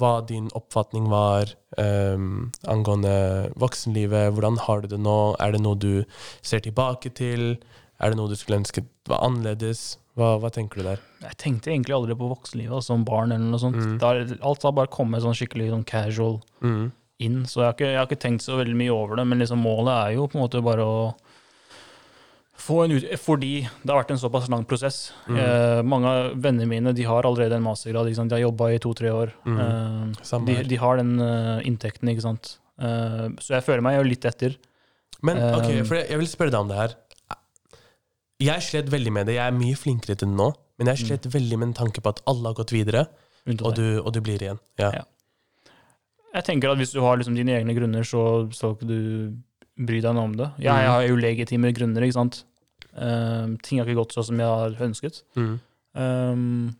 hva din oppfatning var angående voksenlivet? Hvordan har du det nå? Er det noe du ser tilbake til? Er det noe du skulle ønske var annerledes? Hva, hva tenker du der? Jeg tenkte egentlig aldri på voksenlivet altså, som barn. eller noe sånt. Mm. Har, alt har bare kommet sånn skikkelig sånn casual Mm. inn, så jeg har, ikke, jeg har ikke tenkt så veldig mye over det. Men liksom målet er jo på en måte bare å få en ut... Fordi det har vært en såpass lang prosess. Mm. Eh, mange av vennene mine de har allerede en mastergrad. De har jobba i to-tre år. Mm. Eh, de, de har den uh, inntekten, ikke sant. Eh, så jeg føler meg jo litt etter. Men ok, Um, for jeg, jeg vil spørre deg om det her. Jeg slet veldig med det. Jeg er mye flinkere til det nå, men jeg slet veldig med en tanke på at alle har gått videre, og du, og du blir igjen. Ja. Ja. Jeg tenker at hvis du har liksom dine egne grunner, så skal ikke du bry deg noe om det. Jeg, Mm. har jo legitime grunner, ikke sant. Um, ting har ikke gått sånn som jeg har ønsket. Mm. Um,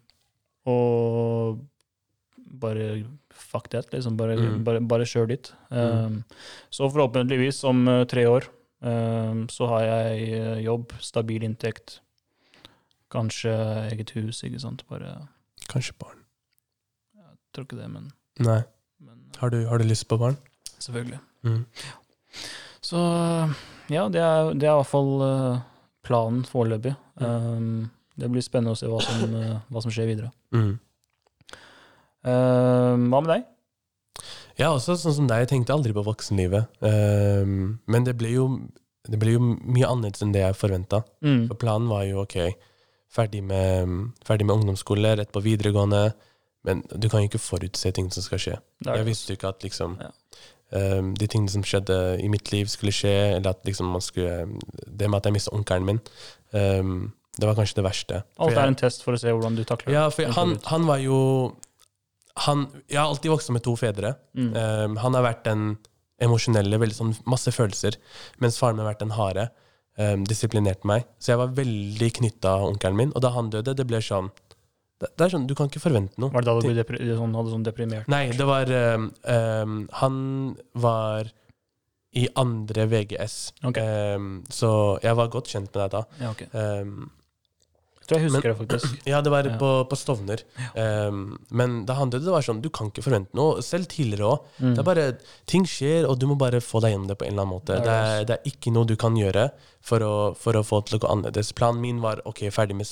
og bare fuck that, liksom. Bare, Mm. bare, bare kjør dit. Um, Så forhåpentligvis om eh, tre år um, så har jeg eh, jobb, stabil inntekt, kanskje eget hus, ikke sant. Bare Kanskje barn. Jeg tror ikke det, men, Nei. men eh, Har du, har du lyst på barn? selvfølgelig. Mm. Så ja, det er, det er i hvert fall eh, planen foreløpig. Um, det blir spennende å se hva som, eh, hva som skjer videre. Mm. Um, hva med deg? Er også sånn som deg, jeg tenkte aldri på voksenlivet. Um, men det ble, jo, det ble jo mye annerledes enn det jeg forventa. Mm. For planen var jo ok, ferdig med, ferdig med ungdomsskole, rett på videregående. Men du kan jo ikke forutse ting som skal skje. Jeg visste jo ikke at liksom Ja. um, de tingene som skjedde i mitt liv, skulle skje, eller at liksom man skulle Det med at jeg mista onkelen min, um, det var kanskje det verste. Alt jeg- er en test for å se hvordan du takler ja, for han, han var jo han, Jeg har alltid vokst opp med to fedre. Mm. Um, han har vært den emosjonelle, veldig sånn masse følelser, mens faren min har vært den harde. Um, disiplinerte meg. Så jeg var veldig knytta av onkelen min. Og da han døde, det ble sånn det, det er sånn, Du kan ikke forvente noe. Var det da du depri sånn, hadde sånn deprimert? Nei, det var um, um, Han var i andre VGS. Ok. Um, så jeg var godt kjent med deg da. Ja, ok. Tror jeg husker det, faktisk. (clears throat) Ja, det var Ja. på, på Stovner. Um, men da han døde, det var sånn Du kan ikke forvente noe. Selv tidligere òg. Mm. Det er bare Ting skjer, og du må bare få deg gjennom det på en eller annen måte. Det er Det er ikke noe du kan gjøre for å, for å få til å gå annerledes. Planen min var ok, ferdig med,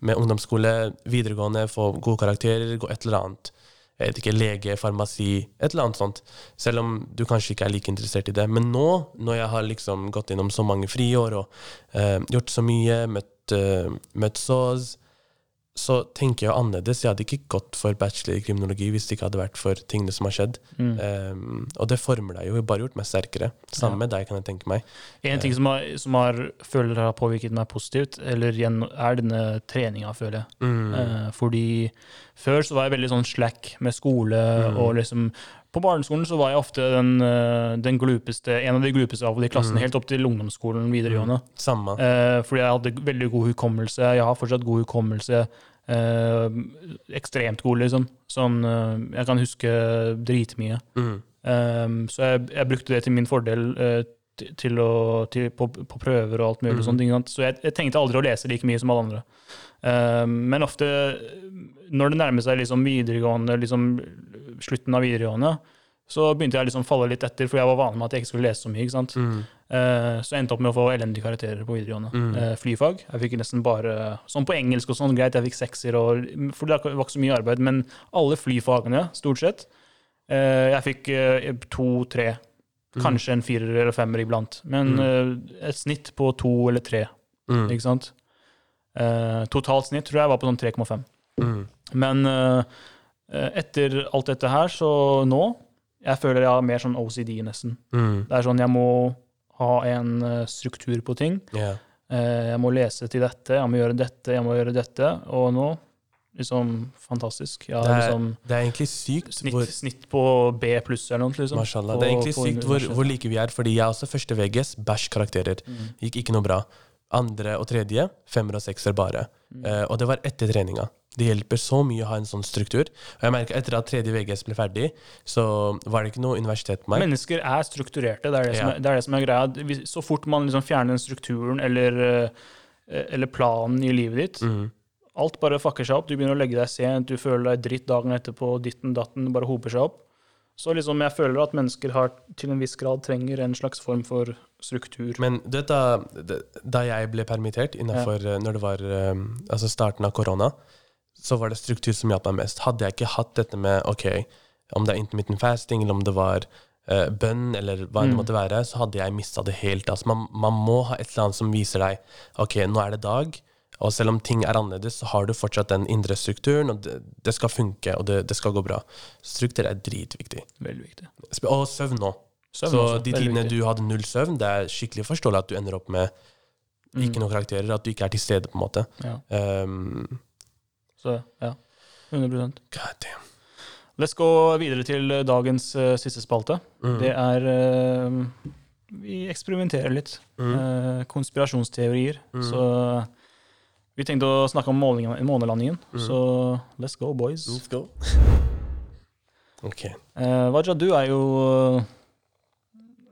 med ungdomsskole, videregående, få gode karakterer, gå et eller annet. Jeg vet ikke, lege, farmasi, et eller annet sånt. Selv om du kanskje ikke er like interessert i det. Men nå, når jeg har liksom gått innom så mange friår og uh, gjort så mye, møtt, uh, møtt SÅS, så tenker jeg annerledes. Jeg hadde ikke gått for bachelor i kriminologi hvis det ikke hadde vært for tingene som har skjedd. Mm. Um, og det former deg jo, bare gjort meg sterkere. Samme Ja. med deg, kan jeg tenke meg. En ting som, har, som har, føler har påvirket meg positivt, eller er denne treninga, føler jeg. Mm. Uh, fordi før så var jeg veldig sånn slack med skole, Mm. og liksom På barneskolen så var jeg ofte den, eh, den glupeste, en av de glupeste av de klassen, Mm. helt opp til ungdomsskolen videregående. Samme. Eh, fordi jeg hadde veldig god hukommelse. Jeg har fortsatt god hukommelse. Eh, ekstremt god, liksom. Sånn, eh, jeg kan huske dritmye. Mm. Um, så jeg, jeg brukte det til min fordel eh, til, å, til, på, på prøver og alt mulig. og sånt? Så jeg, jeg tenkte aldri å lese like mye som alle andre. Uh, men ofte, når det nærmer seg liksom videregående, liksom slutten av videregående, så begynte jeg liksom å falle litt etter, for jeg var vanlig med at jeg ikke skulle lese så mye. ikke sant? Mm. Uh, så jeg endte opp med å få elendige karakterer på videregående. Mm. Uh, flyfag. Jeg fikk nesten bare Sånn på engelsk og sånn, greit, jeg fikk sekser, og, for det var ikke så mye arbeid, men alle flyfagene, stort sett. Jeg fikk eh, to, tre, kanskje en firer eller femmer iblant. Men eh, et snitt på to eller tre, Mm. ikke sant? Eh, totalt snitt tror jeg var på sånn 3,5. Mm. Men eh, eh, etter alt dette her, så nå Jeg føler jeg har mer sånn OCD, nesten. Mm. Det er sånn jeg må ha en struktur på ting. Yeah. Eh, Jeg må lese til dette, jeg må gjøre dette, jeg må gjøre dette. Og nå liksom fantastisk. Ja, Det, er, liksom det er egentlig sykt snitt, hvor snitt på B pluss eller noe. Liksom, Mashallah. på- Det er egentlig på sykt hvor, hvor like vi er, fordi jeg er også første VGS, bæsj-karakterer. Mm. Gikk ikke noe bra. Andre og tredje, femmer og sekser bare. Mm. Uh, og det var etter treninga. Det hjelper så mye å ha en sånn struktur. Og jeg merker Etter at tredje VGS ble ferdig, så var det ikke noe universitet på meg. Mennesker er strukturerte, det er det, som, er, det, er det som er greia. Så fort man liksom fjerner den strukturen eller, eh, eller planen i livet ditt, Mm. Alt bare fucker seg opp. Du begynner å legge deg sent, du føler deg dritt dagen etterpå, ditten datten, bare hoper seg opp. Så liksom jeg føler at mennesker har til en viss grad trenger en slags form for struktur. Men du vet da, jeg ble permittert innenfor, ja. når det var eh, altså starten av korona, så var det struktur som hjalp meg mest. Hadde jeg ikke hatt dette med ok, om det er intermittent fasting, eller om det var uh, bønn, eller hva det Mm. måtte være, så hadde jeg mista det helt. Altså, man, man må ha et eller annet som viser deg ok, nå er det dag, og selv om ting er annerledes, så har du fortsatt den indre strukturen, og det, det skal funke, og det, det skal gå bra. Struktur er dritviktig. Veldig viktig. Og søvn nå. Søvn Så også, de tidene du hadde null søvn, det er skikkelig forståelig at du ender opp med ikke Mm. noen karakterer, at du ikke er til stede, på en måte. Ja. Um, Så ja, 100% God damn. Let's gå videre til dagens uh, siste spalte. Mm. Det er uh, Vi eksperimenterer litt. Mm. Uh, konspirasjonsteorier. Mm. Så vi tenkte å snakke om målingen- månelandingen. Mm. Så let's go, boys. Let's go. Ok. Eh, Waja, du er jo eh,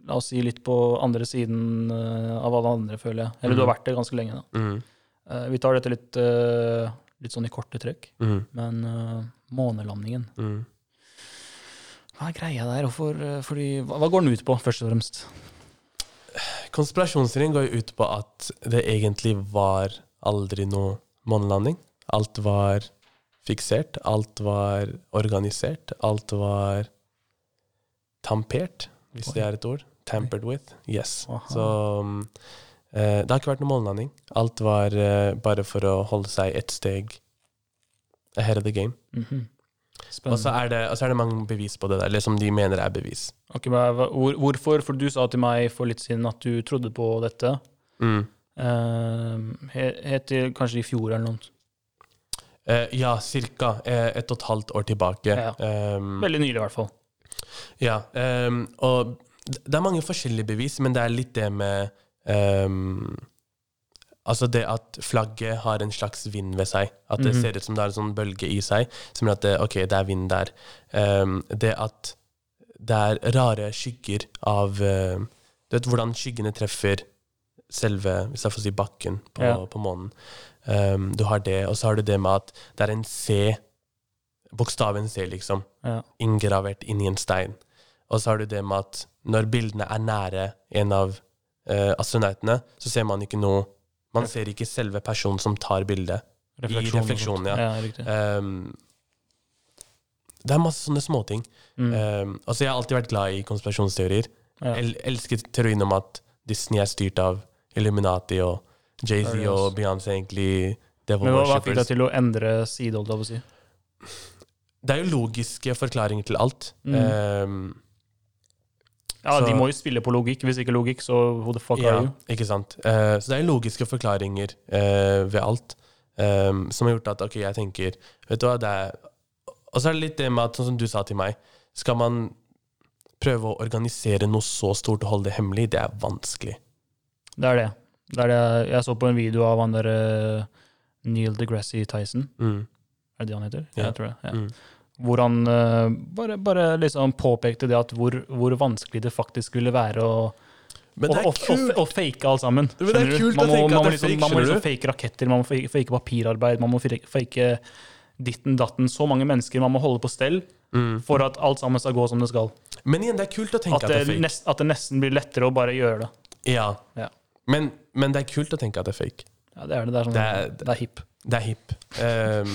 La oss si litt på andre siden eh, av alle andre, føler jeg. Eller du har vært det ganske lenge. da. Mm. Eh, vi tar dette litt, eh, litt sånn i korte trekk. Mm. Men eh, månelandingen Mm. Hva er greia der? Hvorfor, eh, fordi, hva, hva går den ut på, først og fremst? Konspirasjonsteorien går jo ut på at det egentlig var aldri noe månelanding. Alt var fiksert, alt var organisert, alt var tampert, hvis Oi. det er et ord. Tampered with. Yes. Aha. Så um, eh, det har ikke vært noe månelanding. Alt var eh, bare for å holde seg ett steg ahead of the game. Mhm. Og så er, det- er det mange bevis på det der, eller som de mener er bevis. Ok, hva, hva, hvor, hvorfor? For du sa til meg for litt siden at du trodde på dette. Mm. Uh, Helt til kanskje i fjor eller noe. Eh, ja, cirka eh, et og et halvt år tilbake. Ja. Um, Veldig nylig, i hvert fall. ja, um, og det er mange forskjellige bevis, men det er litt det med um, Altså det at flagget har en slags vind ved seg. At det Mhm. ser ut som det har en sånn bølge i seg. Som gjør at det, ok, det er vind der. Det at det er rare skygger av uh, Du vet hvordan skyggene treffer selve hvis jeg får si bakken på, Ja. på månen. Um, du har det, og så har du det med at det er en C, bokstaven C, liksom, Ja. inngravert inni en stein. Og så har du det med at når bildene er nære en av uh, astronautene, så ser man ikke noe Man ser ikke selve personen som tar bildet. Refleksjon. I refleksjonen, ja. ja. Um, det er masse sånne småting. Mm. Um, altså jeg har alltid vært glad i konspirasjonsteorier. ja. El elsker teorien om at Disney er styrt av Illuminati, og Jay-Z og. Beyoncé egentlig devil Men hva, hva fikk deg til å endre side, holdt jeg på å si? Det er jo logiske forklaringer til alt. Mm. Um, Ja, Så- De må jo spille på logikk. Hvis ikke logikk, så who the fuck ja, are you? ikke sant. Uh, så det er jo logiske forklaringer uh, ved alt um, som har gjort at ok, jeg tenker Vet du hva, det er Og så er det litt det med at, sånn som du sa til meg, skal man prøve å organisere noe så stort og holde det hemmelig, det er vanskelig. Det er det. det, er det. Jeg så på en video av han der eh, Neil deGrasse Tyson. Mm. Er det det han heter? Ja. Jeg tror det. Ja. Mm. Hvor han uh, bare, bare liksom påpekte det at hvor, hvor vanskelig det faktisk ville være å, Men det er og, kult! å, å fake alt sammen. Men det er kult å man må, tenke at det er liksom, fake, Man må liksom fake raketter, man må fake, fake papirarbeid, man må fake, ditten datten. Så mange mennesker man må holde på stell Mm. for at alt sammen skal gå som det skal. Men igjen, det er kult å tenke At at, det, det er fake. nest, at det nesten blir lettere å bare gjøre det. Ja. Ja. Men, men det er kult å tenke at det er fake. Ja, det er det. Det er, sånn, Det det er- er, hipp. Det er hip. Um,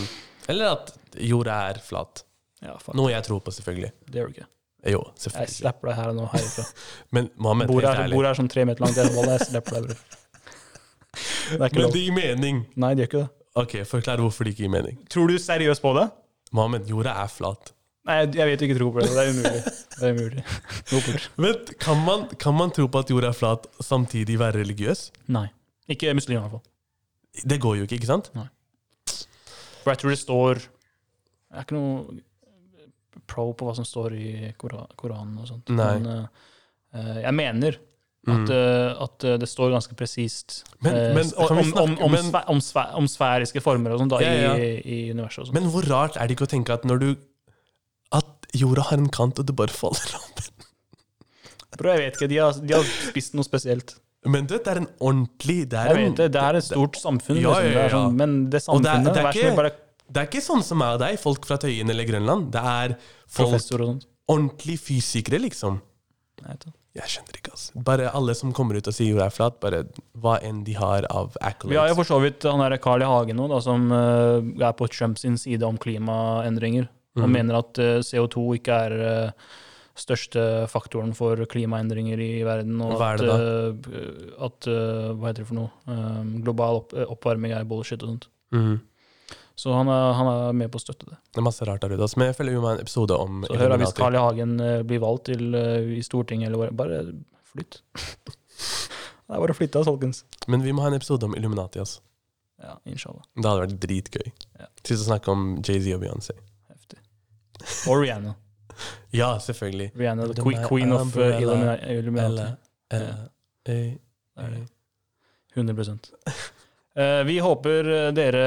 eller at jorda er flat. Ja, fuck. Noe jeg tror på, selvfølgelig. Det gjør du ikke. Jo, Jeg slipper deg her og nå herifra. (laughs) Men Mohammed, Bordet helt er, ærlig. bordet er sånn tre meter langt. Jeg, slipper deg, bror. Det er Men lov. det gir mening. Nei, det gjør ikke det. Ok, Forklar hvorfor det ikke gir mening. Tror du seriøst på det? Mohammed, jorda er flat. Nei, jeg, vet du ikke tror på det. Det er umulig. Det er umulig. Gå bort. Vent, kan man, kan man tro på at jorda er flat samtidig være religiøs? Nei. Ikke muslimer, i hvert fall. Det går jo ikke, ikke sant? For jeg tror det står Jeg er ikke noe pro på hva som står i Kora- Koranen og sånt. Nei. Men uh, jeg mener Mm. at, eh, at det står ganske presist Men- men om, om, om, men- sfæ- om, sfæ- om sfæriske former og sånt da, Ja, ja. I, i universet. og sånt. Men hvor rart er det ikke å tenke at når du jorda har en kant, og det bare faller av? Bro, jeg vet ikke, de har, de har spist noe spesielt. Men det er en ordentlig Det er, en, det, det er et stort samfunn, Ja, liksom. ja, Det ja. sånn, men det det samfunnet det er ikke- bare det er ikke sånn som meg og deg, folk fra Tøyen eller Grønland. Det er folk Ordentlig fysikere, liksom. Det. Jeg skjønner ikke, altså. Bare alle som kommer ut og sier jorda er flat, bare hva enn de har av Vi har jo for så vidt han derre Carl I. Hagen nå, da, som uh, er på Trumps side om klimaendringer. Og mm. mener at eh, CO2 ikke er eh, største faktoren for klimaendringer i verden. Og Hva at, eh, at Hva heter det for noe? Global opp, oppvarming er bullshit og sånt. Mm. Så han er, han er med på å støtte det. Det er masse rart der ute. Altså. Men jeg føler jo med en episode om Så hør hvis. Carl I. Hagen blir valgt til i Stortinget, eller bare flytt. (laughs) det er bare å flytte, folkens. Men vi må ha en episode om Illuminati. Altså. Ja, inshallah. Det hadde vært dritgøy. Ja. Til å snakke om Jay-Z og Beyoncé. Og Rihanna. Ja, selvfølgelig. Rihanna, the queen, queen of uh, Illumina- Illuminati. Eh. 100 uh, Vi håper eh, dere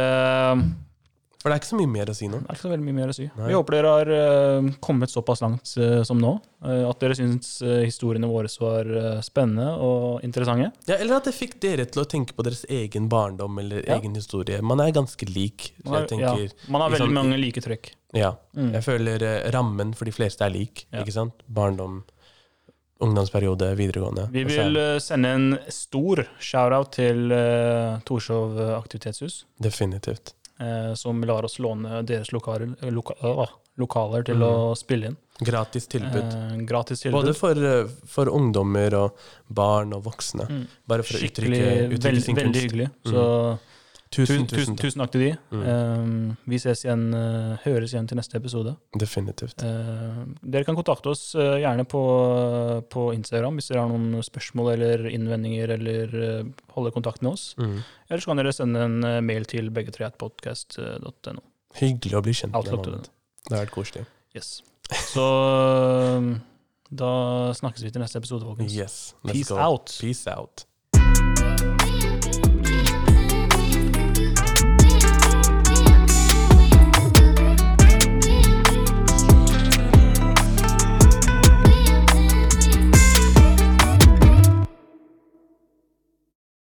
For det er ikke så mye mer å si nå. Det er ikke så veldig mye mer å si. Nei. Vi håper dere har uh, kommet såpass langt uh, som nå. Uh, at dere syns historiene våre var spennende og interessante. Ja, eller at det fikk dere til å tenke på deres egen barndom eller Ja. egen historie. Man er ganske lik. Man har, jeg tenker, ja, man har veldig sånn, mange like trekk. ja. Mm. Jeg føler rammen for de fleste er lik. Ja. Ikke sant? Barndom, ungdomsperiode, videregående. Vi vil sende en stor shout-out til Torshov aktivitetshus, Definitivt. Eh, som lar oss låne deres lokaler, eh, loka, øh, lokaler til Mm. å spille inn. Gratis tilbud. Eh, gratis tilbud. Både for, eh, for ungdommer og barn og voksne. Mm. Bare for å Skikkelig, uttrykke, uttrykke veld, sin veldig kunst. hyggelig. Så Tusen, tusen, tusen, takk. til de. Mm. Eh, vi ses igjen, uh, høres igjen til neste episode. Definitivt. Uh, dere kan kontakte oss uh, gjerne på, på Instagram hvis dere har noen spørsmål eller innvendinger, eller holder holde kontakt med oss. Mm. Eller så kan dere sende en mail til begge3podcast.no. Hyggelig å bli kjent med til Det har vært koselig. Yes. Så da snakkes vi til neste episode, folkens. Yes. Peace go. out. Peace out.